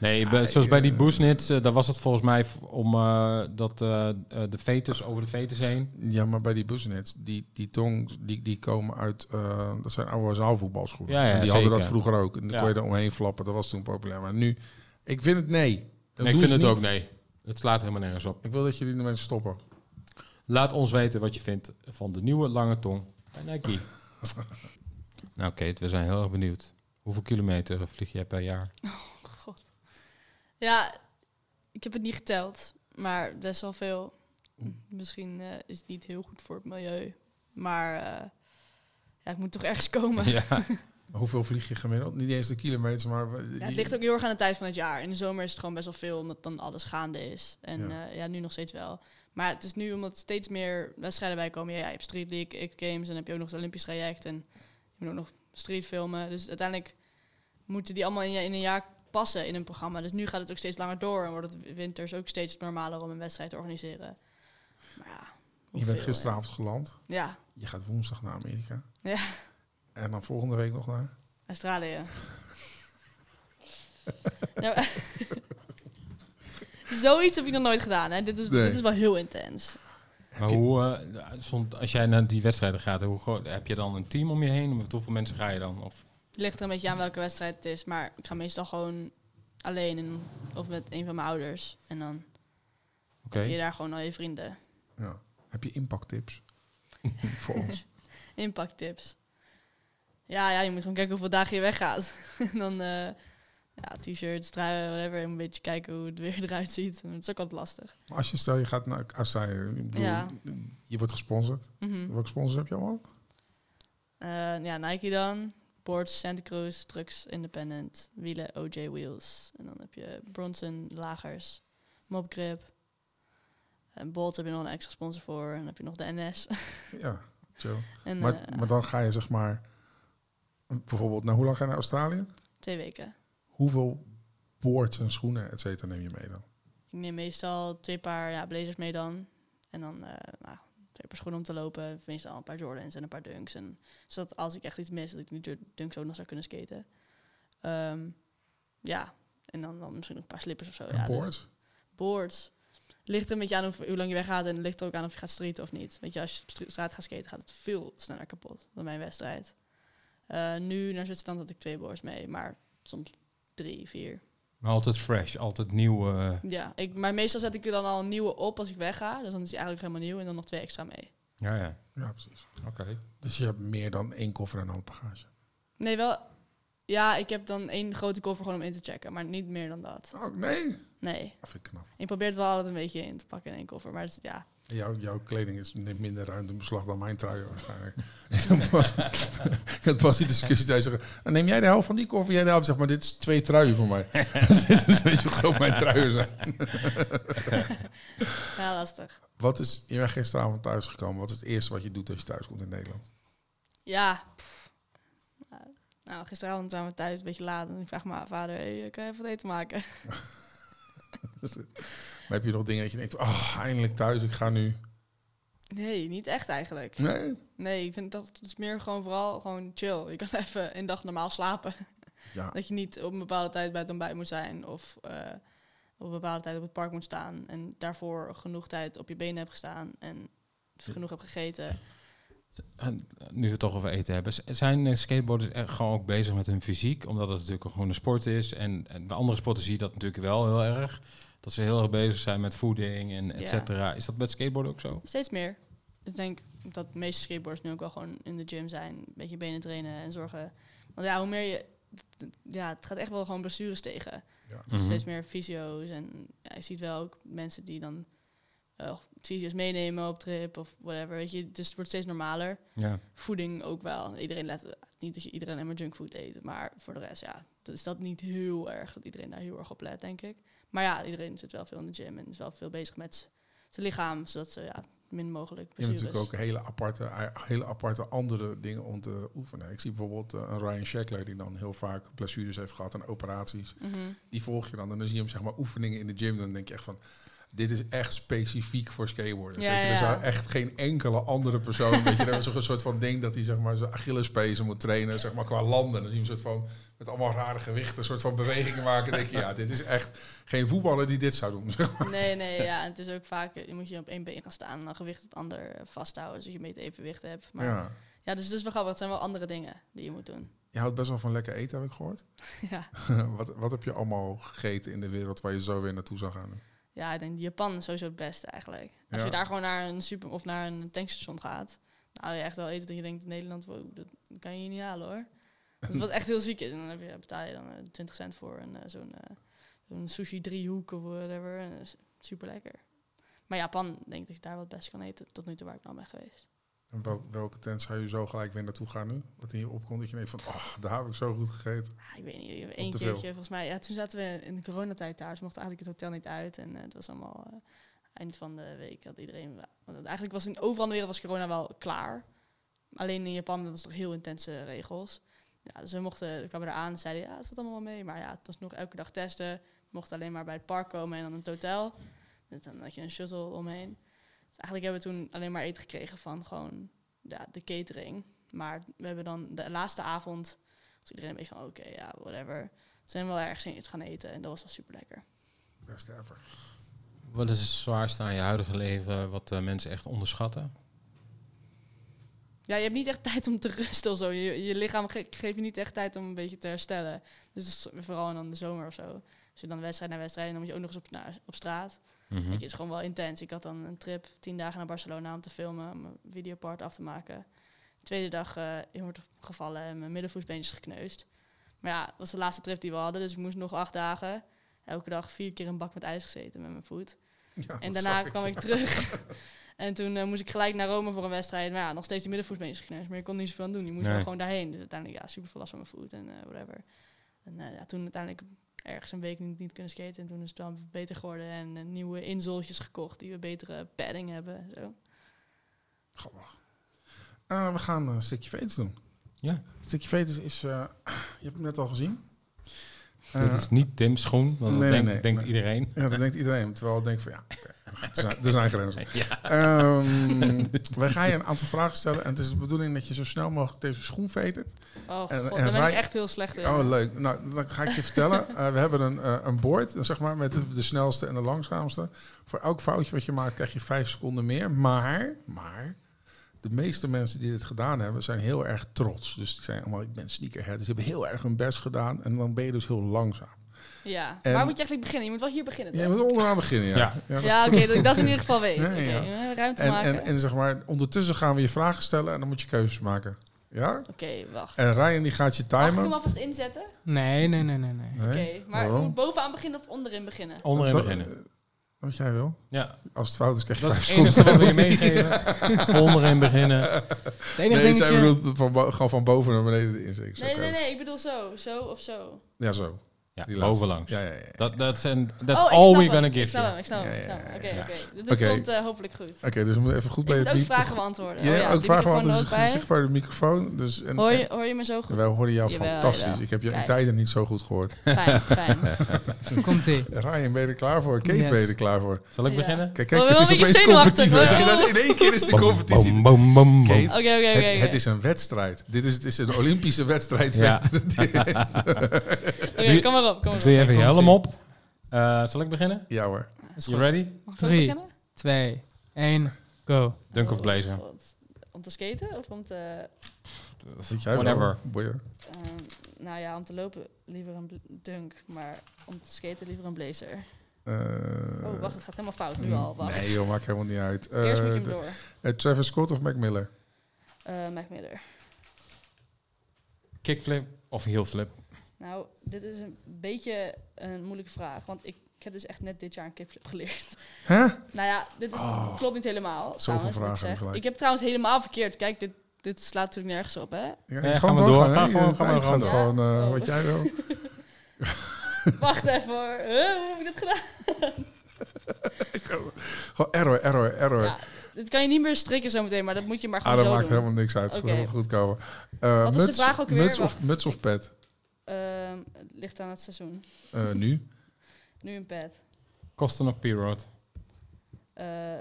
Nee, Ja, bij- zoals bij die eh, boostnits, eh daar was het volgens mij om eh, dat de fetus over de fetus heen. Ja, maar bij die busnets, die, die tong, die, die komen uit, eh, dat zijn oude zaalvoetbalschoenen. Ja, ja, En die hadden dat vroeger ook. En dan Ja. kon je er omheen flappen, dat was toen populair. Maar nu, ik vind het nee. Ik vind het niet. ook nee. Het slaat helemaal nergens op. Ik wil dat jullie ermee stoppen. Laat ons weten wat je vindt van de nieuwe lange tong bij Nike. nou Kate, we zijn heel erg benieuwd. Hoeveel kilometer vlieg jij per jaar? Ja, ik heb het niet geteld, maar best wel veel. Misschien eh, is het niet heel goed voor het milieu. Maar eh, ja, ik moet toch ergens komen. ja. Hoeveel vlieg je gemiddeld? Niet eens de kilometers, maar... Ja, het ligt ook heel erg aan de tijd van het jaar. In de zomer is het gewoon best wel veel, omdat dan alles gaande is. En Ja. ja, ja nu nog steeds wel. Maar het is nu omdat steeds meer wedstrijden bij komen. Ja, je hebt Street League, Games, en heb je ook nog het Olympisch traject. En je moet ook nog street filmen. Dus uiteindelijk moeten die allemaal in, in een jaar passen in een programma. Dus nu gaat het ook steeds langer door. En wordt het winters ook steeds normaler om een wedstrijd te organiseren. Maar ja, Je bent hoeveel, gisteravond geland. Ja, Je gaat woensdag naar Amerika. Ja. En dan volgende week nog naar... Australië. maar- Zoiets heb ik nog nooit gedaan. Hè. Dit, is, Nee. dit is wel heel intens. Maar hoe, eh, soms- als jij naar die wedstrijden gaat, hoe heb je dan een team om je heen? Met hoeveel mensen ga je dan? Of, ligt er een beetje aan welke wedstrijd het is. Maar ik ga meestal gewoon alleen en, of met een van mijn ouders. En dan Oké. heb je daar gewoon al je vrienden. Ja. Heb je impacttips voor ons? Impacttips. Ja, ja, je moet gewoon kijken hoeveel dagen je weggaat. en dan eh, ja, t-shirts, truien, whatever. Een beetje kijken hoe het weer eruit ziet. En het is ook altijd lastig. Maar Als je stel je gaat naar Australië, ik bedoel, Ja. je wordt gesponsord. Mhm. Welke sponsors heb je allemaal? Eh, ja, Nike dan. Boards, Santa Cruz, Trucks, Independent, wielen, OJ Wheels. En dan heb je Bronson, Lagers, Mobgrip. En Bolt heb je nog een extra sponsor voor. En dan heb je nog de NS. Ja, chill. en Maar, eh, maar dan ga je zeg maar, bijvoorbeeld, nou, hoe lang ga je naar Australië? twee weken. Hoeveel boards en schoenen, et cetera, neem je mee dan? Ik neem meestal twee paar ja, blazers mee dan. En dan eh, nou, twee paar schoenen om te lopen. Meestal een paar Jordans en een paar Dunks. En, zodat als ik echt iets mis, dat ik Dur- Dunks ook nog zou kunnen skaten. Ehm, ja, en dan, dan misschien nog een paar slippers of zo. En ja, dus- boards? boards. Ligt er een beetje aan hoe lang je weggaat en het ligt er ook aan of je gaat streeten of niet. Weet je, als je op straat gaat skaten, gaat het veel sneller kapot dan bij een wedstrijd. Eh, nu naar Zwitserland had ik twee boards mee, maar soms drie, vier. Maar altijd fresh, altijd nieuw. eh, Ja, ik, maar meestal zet ik er dan al een nieuwe op als ik wegga. Dus dan is die eigenlijk helemaal nieuw en dan nog twee extra mee. ja, ja. Ja, precies. Oké. Dus je hebt meer dan één koffer en handbagage. Nee, wel. Ja, ik heb dan één grote koffer gewoon om in te checken, maar niet meer dan dat. Oh, nee. Nee. Dat vind ik knap. Ik probeer het wel altijd een beetje in te pakken in één koffer, maar het is- ja. Jouw, jouw kleding is, neemt minder ruimte in beslag dan mijn trui waarschijnlijk. had pas die discussie thuis zeggen. "Nou, neem jij de helft van die koffer, jij de helft. Zeg maar, dit is twee truien voor mij. dit is weet je hoe groot mijn truien zijn. Ja, lastig. Wat is, je bent gisteravond thuisgekomen. Wat is het eerste wat je doet als je thuis komt in Nederland? Ja. pff. Nou, Nou, gisteravond zijn we thuis een beetje laat en ik vraag mijn vader, hey, kan je even wat eten maken? Maar heb je nog dingen dat je denkt, oh, eindelijk thuis, ik ga nu... Nee, niet echt eigenlijk. Nee? Nee, ik vind dat het is meer gewoon vooral gewoon chill. Je kan even een dag normaal slapen. Ja, Dat je niet op een bepaalde tijd bij het ontbijt moet zijn of eh, op een bepaalde tijd op het park moet staan. En daarvoor genoeg tijd op je benen hebt gestaan en genoeg hebt gegeten. En nu we het toch over eten hebben. Zijn eh, skateboarders echt gewoon ook bezig met hun fysiek? Omdat het natuurlijk gewoon een sport is. En, en bij andere sporten zie je dat natuurlijk wel heel erg. Dat ze heel erg bezig zijn met voeding en et cetera. Is dat met skateboarden ook zo? Steeds meer. Ik denk dat de meeste skateboarders nu ook wel gewoon in de gym zijn. Een beetje benen trainen en zorgen. Want ja, hoe meer je... Ja, het gaat echt wel gewoon blessures tegen. Mhm. Steeds meer fysio's. En ja, je ziet wel ook mensen die dan eh fysio's meenemen op trip of whatever. Weet je, dus het wordt steeds normaler. Ja. Voeding ook wel. Iedereen let niet dat je iedereen alleen maar junkfood eet. Maar voor de rest, ja, dat is dat niet heel erg. Dat iedereen daar heel erg op let, denk ik. Maar ja, iedereen zit wel veel in de gym en is wel veel bezig met zijn lichaam. Zodat ze ja, min mogelijk Je hebt natuurlijk ook hele aparte, hele aparte andere dingen om te oefenen. Ik zie bijvoorbeeld eh, een Ryan Shackler die dan heel vaak blessures heeft gehad en operaties. Mhm. Die volg je dan en dan zie je hem zeg maar oefeningen in de gym. Dan denk je echt van, dit is echt specifiek voor skateboarders. Ja, weet je, er zou echt geen enkele andere persoon, weet je, dat is een soort van ding dat hij zeg maar zijn Achillespezen moet trainen, zeg maar qua landen. Dan zie je hem soort van met allemaal rare gewichten, een soort van bewegingen maken. Dan denk je, ja, dit is echt geen voetballer die dit zou doen. zeg maar. Nee, nee, ja. Het is ook vaak, eh, je moet je op één been gaan staan en dan gewicht op het ander eh, vasthouden. Zodat je een beetje evenwicht hebt. Maar ja, Ja. dus het is wel grappig. Het zijn wel andere dingen die je moet doen. Je houdt best wel van lekker eten, heb ik gehoord. ja. wat, wat heb je allemaal gegeten in de wereld waar je zo weer naartoe zou gaan? Ja, ik denk Japan is sowieso het beste eigenlijk. Als Ja. je daar gewoon naar een super of naar een tankstation gaat, dan haal je echt wel eten dat je denkt in Nederland, wow, dat kan je hier niet halen hoor. Dat wat echt heel ziek is. En dan heb je, betaal je dan eh, 20 cent voor een, eh, zo'n eh, zo'n sushi driehoek of whatever. En super lekker. Maar Japan denk ik dat je daar wel het beste kan eten tot nu toe waar ik nou ben geweest. En wel, welke tent zou je zo gelijk weer naartoe gaan nu? Wat in je opkomt dat je denkt van, oh, daar heb ik zo goed gegeten. Ah, ik weet niet, één keertje veel. volgens mij. Ja, toen zaten we in de coronatijd daar. Dus mochten eigenlijk het hotel niet uit. En eh, het was allemaal eh, eind van de week had iedereen... Want eigenlijk was in overal in de wereld was corona wel klaar. Alleen in Japan dat was toch heel intense regels. Ja, dus we mochten, we kwamen eraan en zeiden ja, het valt allemaal wel mee. Maar ja, het was nog elke dag testen. We mochten alleen maar bij het park komen en dan het hotel. Dus dan had je een shuttle omheen. Dus eigenlijk hebben we toen alleen maar eten gekregen van gewoon ja, de catering. Maar we hebben dan de laatste avond, was iedereen een beetje van oké, ja, whatever. Zijn we wel ergens in gaan eten en dat was wel super lekker. Best ever. Wat is het zwaarste aan je huidige leven wat eh, mensen echt onderschatten? Ja, je hebt niet echt tijd om te rusten of zo. Je, je lichaam ge- geeft je niet echt tijd om een beetje te herstellen. Dus vooral dan de zomer of zo. Als je dan wedstrijd naar wedstrijd, dan moet je ook nog eens op, naar, op straat. Mhm. Weet je, het is gewoon wel intens. Ik had dan een trip, tien dagen naar Barcelona om te filmen, om een videopart af te maken. De tweede dag eh in wordt gevallen en mijn middenvoetsbeen is gekneusd. Maar ja, dat was de laatste trip die we hadden, dus ik moest nog acht dagen. Elke dag vier keer een bak met ijs gezeten met mijn voet. Ja, En daarna kwam ik terug. en toen eh, moest ik gelijk naar Rome voor een wedstrijd. Maar ja, nog steeds die middenvoetsbeen is gekneusd. Maar je kon niet zoveel aan doen. Je moest Nee. wel gewoon daarheen. Dus uiteindelijk, ja, super veel last van mijn voet en eh, whatever. En ja, toen uiteindelijk ergens een week niet, niet kunnen skaten. En toen is het wel beter geworden. En eh, nieuwe inzooltjes gekocht die we betere padding hebben. en Zo. Grappig. Eh, we gaan een stukje veters doen. Ja. Een stukje veters is, eh, je hebt hem net al gezien. Eh, Dit is niet Tim's schoen, want dat nee, denkt, nee, denkt nee. iedereen. Ja, dat denkt iedereen. Terwijl ik denk van ja, oké, er, zijn, er zijn grenzen. Ja. Ehm, wij gaan je een aantal vragen stellen. En het is de bedoeling dat je zo snel mogelijk deze schoen vetert. Oh god, En- daar ben ik echt heel slecht in. Oh, leuk. Nou, dan ga ik je vertellen. Eh, we hebben een, eh, een board, eh, zeg maar, met de, de snelste en de langzaamste. Voor elk foutje wat je maakt, krijg je vijf seconden meer. Maar, maar, de meeste mensen die dit gedaan hebben, zijn heel erg trots. Dus die zijn allemaal, ik ben sneakerhead. Dus die hebben heel erg hun best gedaan. En dan ben je dus heel langzaam. Ja, En- waar moet je eigenlijk beginnen? Je moet wel hier beginnen. Je toch? moet onderaan beginnen, ja. Ja. dat- Ja, oké, dat ik dat in ieder geval weet. Nee, ja. ruimte En, maken. en, en zeg maar, ondertussen gaan we je vragen stellen en dan moet je keuzes maken. Ja? Oké, wacht. En Ryan die gaat je Mag ik hem timen. alvast inzetten? Nee, nee, nee, nee, nee. Nee? Oké, maar Waarom? moet bovenaan beginnen of onderin beginnen? Onderin Dat- beginnen. Wat jij wil. Ja, Als het fout is, krijg je dat vijf is het enige seconden. wat we je meegeven. Onderin beginnen. Het enige Nee, zij bedoelt van gewoon van boven naar beneden de. Zo Nee, nee, nee, ik bedoel zo. Zo of zo. Ja, zo. Ja, Die bovenlangs. Ja, ja, ja. Dat that's and that's oh, ik all snap we're gonna Ik give snap hem, you. ik snap hem. Ik snap Oké, oké. Dit komt eh, hopelijk goed. Oké, dus we moeten even goed Ik bij het ook vragen beantwoorden. Ja, oh, ja, ook vragen, het ook is bij. zichtbaar de microfoon. Dus, en, Hoor je, hoor je me zo goed? wij hoorden jou Jawel, fantastisch. jawel. Ik heb je in tijden niet zo goed gehoord. Fijn, fijn. Komt-ie. Ryan, ben je er klaar voor? Kate, Yes. ben je er klaar voor? Zal ik Ja. beginnen? Kijk, kijk, het is opeens zenuwachtig, competitie. hoor. Als je dat in één keer is de competitie. Oké, oké, Het, oké. het is een wedstrijd. Dit is, het is een Olympische wedstrijd. Ja. Oké, kom maar op, kom maar Doe je op. even je helm op. Eh, zal ik beginnen? Ja hoor. Is You ready? Mag ik Drie. beginnen? Twee, één, go. Dunk of blazer. Om te skaten of om te... Weet jij wel? Whatever. Ehm, nou ja, om te lopen liever een dunk, maar om te skaten liever een blazer. Eh, oh, wacht, het gaat helemaal fout nu al. Wacht. Nee joh, maakt helemaal niet uit. Eerst moet je Eh, hem door. eh, Travis Scott of Mac Miller? Eh Mac Miller. Kickflip of heelflip? Nou, dit is een beetje een moeilijke vraag, want ik, ik heb dus echt net dit jaar een kickflip geleerd. Hè? Nou ja, dit is, Oh. klopt niet helemaal. Zoveel trouwens, vragen ik, ik heb trouwens helemaal verkeerd. Kijk, dit, dit slaat natuurlijk nergens op, hè? Ja, Ja, gewoon ga maar door. doorgaan, Ga hè? gewoon- eh, wat jij wil. Wacht even hoor. Huh, hoe heb ik dat gedaan? Gewoon error, error, error. Ja, dit kan je niet meer strikken zometeen, maar dat moet je maar ah, gewoon dat zo maakt doen. helemaal niks uit. Helemaal goed komen. Eh, Wat was de vraag ook weer? Muts of, muts of pet? Ehm, het ligt aan het seizoen. Eh, nu? Nu een pet. Kosten of P-Road? Eh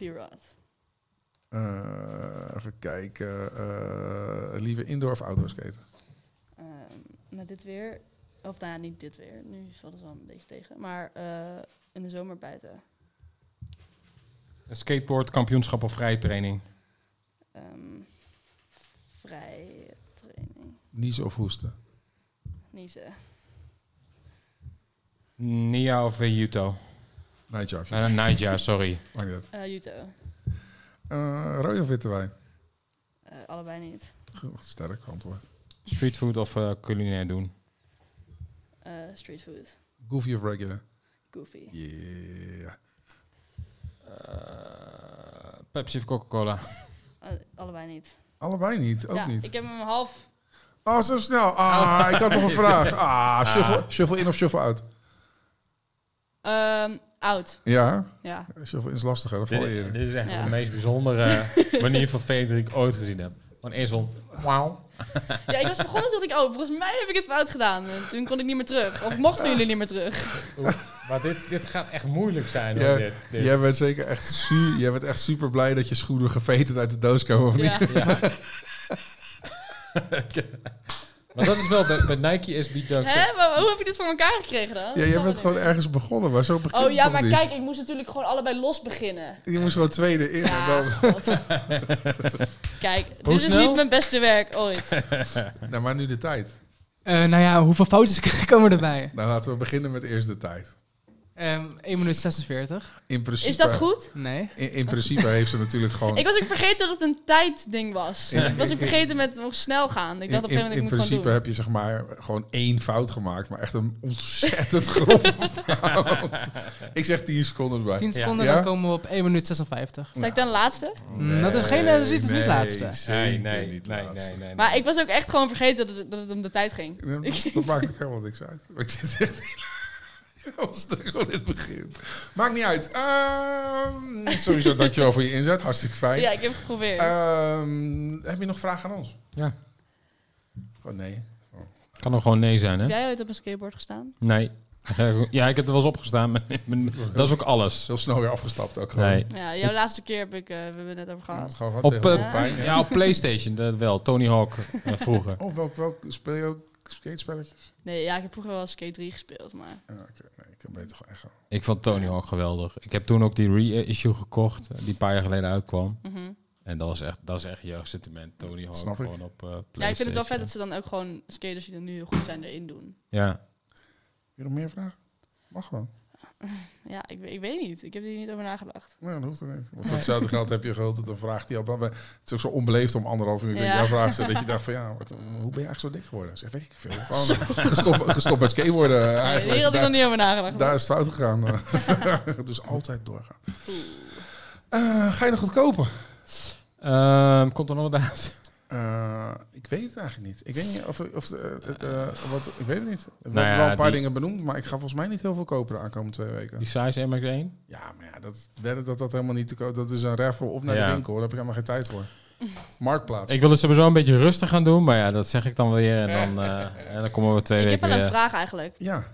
P-Rod. Eh, even kijken. Eh, liever indoor of outdoor skaten? Ehm, met dit weer, of nou ja, niet dit weer, nu valt het wel een beetje tegen, maar eh, in de zomer buiten. Een skateboard, kampioenschap of vrije training? Ehm, vrije training. Niezen of hoesten? Niezen. Nia of eh, Yuto? Nightje af. Nee, nee, Nija, sorry. Eh Juto. Eh, rode of witte wijn? Eh, allebei niet. Goed, Sterk antwoord. Streetfood of eh, culinair doen? Eh street food. Goofy of regular? Goofy. Yeah. Eh, Pepsi of Coca-Cola? Eh, allebei niet. Allebei niet, ook ja, niet. ik heb hem half... Oh, zo snel. Ah, ik had nog een vraag. Ah, shuffle, shuffle in of shuffle out? ehm oud. Ja, Ja. shuffle in is lastiger. Dat val Dit, je eerder. dit is echt Ja. de meest bijzondere manier van vee die ik ooit gezien heb. Gewoon eerst wel, wauw. ja, ik was begonnen dat ik, oh, volgens mij heb ik het fout gedaan. En toen kon ik niet meer terug. Of mochten jullie niet meer terug. Maar dit, dit gaat echt moeilijk zijn. hoor, Ja, dit, dit. Jij bent zeker echt, su jij bent echt super blij dat je schoenen geveterd uit de doos komen. Of niet? Ja. Ja. maar dat is wel, bij, bij Nike SB Dunks... Hè? Maar hoe heb je dit voor elkaar gekregen dan? Ja, jij bent gewoon niet. ergens begonnen, maar zo begint Oh ja, maar niet? kijk, ik moest natuurlijk gewoon allebei los beginnen. Je moest gewoon tweede in en Ja, dan... God. Kijk, dit is niet mijn beste werk ooit. Nou, maar nu de tijd. Eh, nou ja, hoeveel fouten komen erbij? Nou, laten we beginnen met eerst de tijd. Ehm 1 minuut 46. In principe, Is dat goed? Nee. In, in principe heeft ze natuurlijk gewoon... Ik was ook vergeten dat het een tijdding was. Ja. Ik was ook vergeten met nog snel gaan. Ik dacht op in, een gegeven in moment, ik moet principe heb je zeg maar gewoon één fout gemaakt, maar echt een ontzettend grove fout. Ik zeg 10 seconden erbij. 10 Ja. seconden, Ja? dan komen we op 1 minuut 56. doen. Sta ik dan laatste? Mm, dat is geen- dat is niet nee, laatste. Nee, nee, niet nee, laatste. nee, nee. Maar ik was ook echt gewoon vergeten dat het, dat het om de tijd ging. Dat, dat maakt ook helemaal niks uit. Ik zit echt heel stuk al in het begin. Maakt niet uit. Ehm, sowieso, dankjewel voor je inzet. Hartstikke fijn. Ja, ik heb het geprobeerd. Ehm, heb je nog vragen aan ons? Ja. Oh nee. Kan nog gewoon nee zijn, hè? Heb jij ooit op een skateboard gestaan? Nee. Ja, ik heb er wel eens opgestaan, maar maar dat is ook alles. Heel snel weer afgestapt ook gewoon. Nee. Ja, jouw laatste keer heb ik, eh, we hebben het net over Ja, gehad. het gewoon Op, pijn. ja. ja, op PlayStation, dat wel. Tony Hawk eh, vroeger. Oh, welk, welk speel je ook skatespelletjes? Nee, ja, ik heb vroeger wel Skate 3 gespeeld, maar... Ja, oké. Nee, ik heb beter gewoon echt. Ik vond Tony Hawk geweldig. Ik heb toen ook die reissue gekocht, eh, die een paar jaar geleden uitkwam. mhm. En dat was echt, dat is echt jeugdsentiment. Tony Hawk Snap ik. gewoon op eh Ja, ik vind het wel vet dat ze dan ook gewoon skaters die dan nu heel goed zijn erin doen. Ja. Heb je nog meer vragen? Mag gewoon. Ja, ik, ik weet niet. Ik heb hier niet over nagedacht. Nee, dat hoeft er niet. Want voor hetzelfde geld heb je altijd een vraag die al... Het is ook zo onbeleefd om anderhalf uur Ja. ja. jouw vraag te dat je dacht van ja, wat, hoe ben je eigenlijk zo dik geworden? Zeg, weet ik veel. Gewoon gestopt, gestopt met skateboarden Nee, eigenlijk. hier had ik nog niet over nagedacht. Daar is het fout gegaan. dus altijd doorgaan. Eh, ga je nog wat kopen? Ehm, komt er nog wat uit? Eh, ik weet het eigenlijk niet. Ik weet niet of, of eh, het, eh, wat, ik weet het niet. We Nou hebben ja, wel een paar die- dingen benoemd, maar ik ga volgens mij niet heel veel kopen de aankomende twee weken. Die size MX1? Ja, maar ja, dat dat dat helemaal niet te koop. Dat is een raffle of naar Ja. de winkel. Daar heb ik helemaal geen tijd voor. Marktplaats. Ik wil het sowieso een beetje rustig gaan doen, maar ja, dat zeg ik dan weer. En dan, eh, en dan komen we twee Ik heb weken wel een weer. vraag eigenlijk. Ja.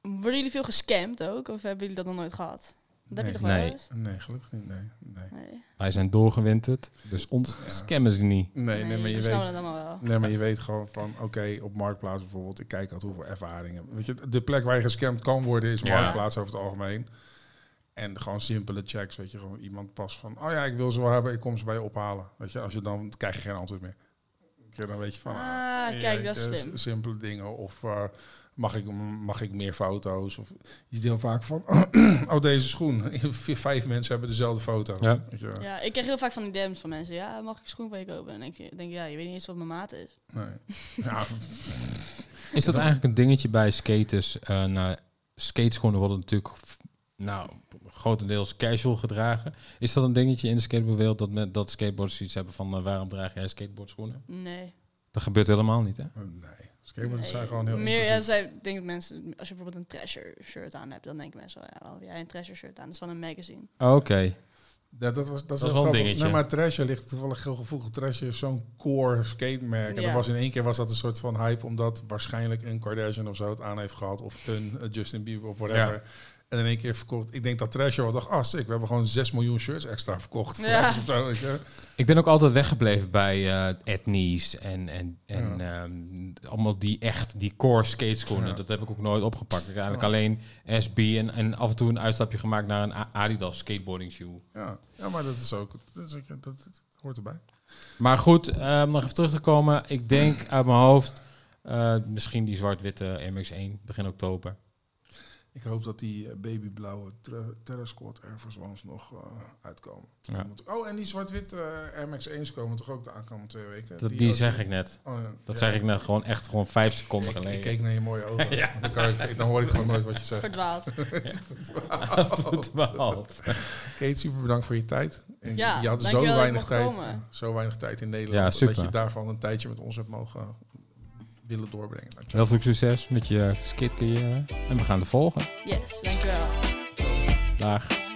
Worden jullie veel gescamd ook? Of hebben jullie dat nog nooit gehad? Dat heb je toch wel Nee. eens? Nee, gelukkig niet. Nee, nee. Nee. Wij zijn doorgewinterd, dus ons Ja. scammen ze niet. Nee, nee, maar je weet... het allemaal wel. Nee, maar je weet gewoon van, oké, op Marktplaats bijvoorbeeld, ik kijk altijd hoeveel ervaringen. Weet je, de plek waar je gescamd kan worden is Ja. Marktplaats over het algemeen. En gewoon simpele checks, weet je, gewoon iemand pas van, oh ja, ik wil ze wel hebben, ik kom ze bij je ophalen. Weet je, als je dan krijg je geen antwoord meer. Dan weet je van, Ah, ja, kijk, dat is eh, slim. Simpele dingen of eh, mag, ik, mag ik meer foto's? Of je heel vaak van, oh deze schoen, Vier, vijf mensen hebben dezelfde foto. Ja. Weet je, Ja, ik krijg heel vaak van die DM's van mensen. Ja, mag ik een schoen van je kopen? En dan denk je, denk je, ja, je weet niet eens wat mijn maat is. nee. ja, Is dat eigenlijk een dingetje bij skaters? Eh nou, skateschoenen worden natuurlijk nou, grotendeels casual gedragen. Is dat een dingetje in de skateboardwereld dat, met, dat skateboarders iets hebben van eh, waarom draag jij skateboardschoenen? Nee. Dat gebeurt helemaal niet, hè? nee. Skateboarders zijn gewoon heel Meer, ja, zij denken mensen, als je bijvoorbeeld een Treasure shirt aan hebt, dan denken mensen, wel, ja, jij een Treasure shirt aan? Dat is van een magazine. Oké. Ja, dat, was, dat, is heel wel een dingetje. Nee, maar Trasher ligt toevallig heel gevoelig. Trasher is zo'n core skatemerk. En Ja. er was in één keer was dat een soort van hype, omdat waarschijnlijk een Kardashian of zo het aan heeft gehad. Of een Justin Bieber of whatever. Ja. En in één keer verkocht. Ik denk dat Trasher wel dacht, ah, sick, we hebben gewoon 6 miljoen shirts extra verkocht. Ja. zo. Ik ben ook altijd weggebleven bij eh Etnies en, en, en ehm, allemaal die echt, die core skateschoenen. Ja. Dat heb ik ook nooit opgepakt. Ik heb eigenlijk Ja. alleen SB en, en af en toe een uitstapje gemaakt naar een Adidas skateboarding shoe. Ja. ja, maar dat is ook, dat, is ook- dat, dat hoort erbij. Maar goed, eh, om nog even terug te komen. Ik denk uit mijn hoofd, eh, misschien die zwart-witte MX-1 begin oktober. Ik hoop dat die eh, babyblauwe ter- Terra Squad Air Force Ones nog eh, uitkomen. Ja. Oh, en die zwart-wit eh, Air Max 1's komen toch ook de aankomende twee weken? Dat, die zeg ik net. Oh, ja. Dat Ja, zeg ik net gewoon echt gewoon vijf seconden Ik, ik geleden. keek naar je mooie ogen. dan, kan ik, dan hoor ik gewoon nooit wat je zegt. Verdwaald. Verdwaald. Kate, super bedankt voor je tijd. En Ja, je had zo weinig, tijd, komen. zo weinig tijd in Nederland. Ja, Dat je daarvan een tijdje met ons hebt mogen willen doorbrengen. Dankjewel. Heel veel succes met je skatecarrière. En we gaan de volgen. Yes, dankjewel. Dag.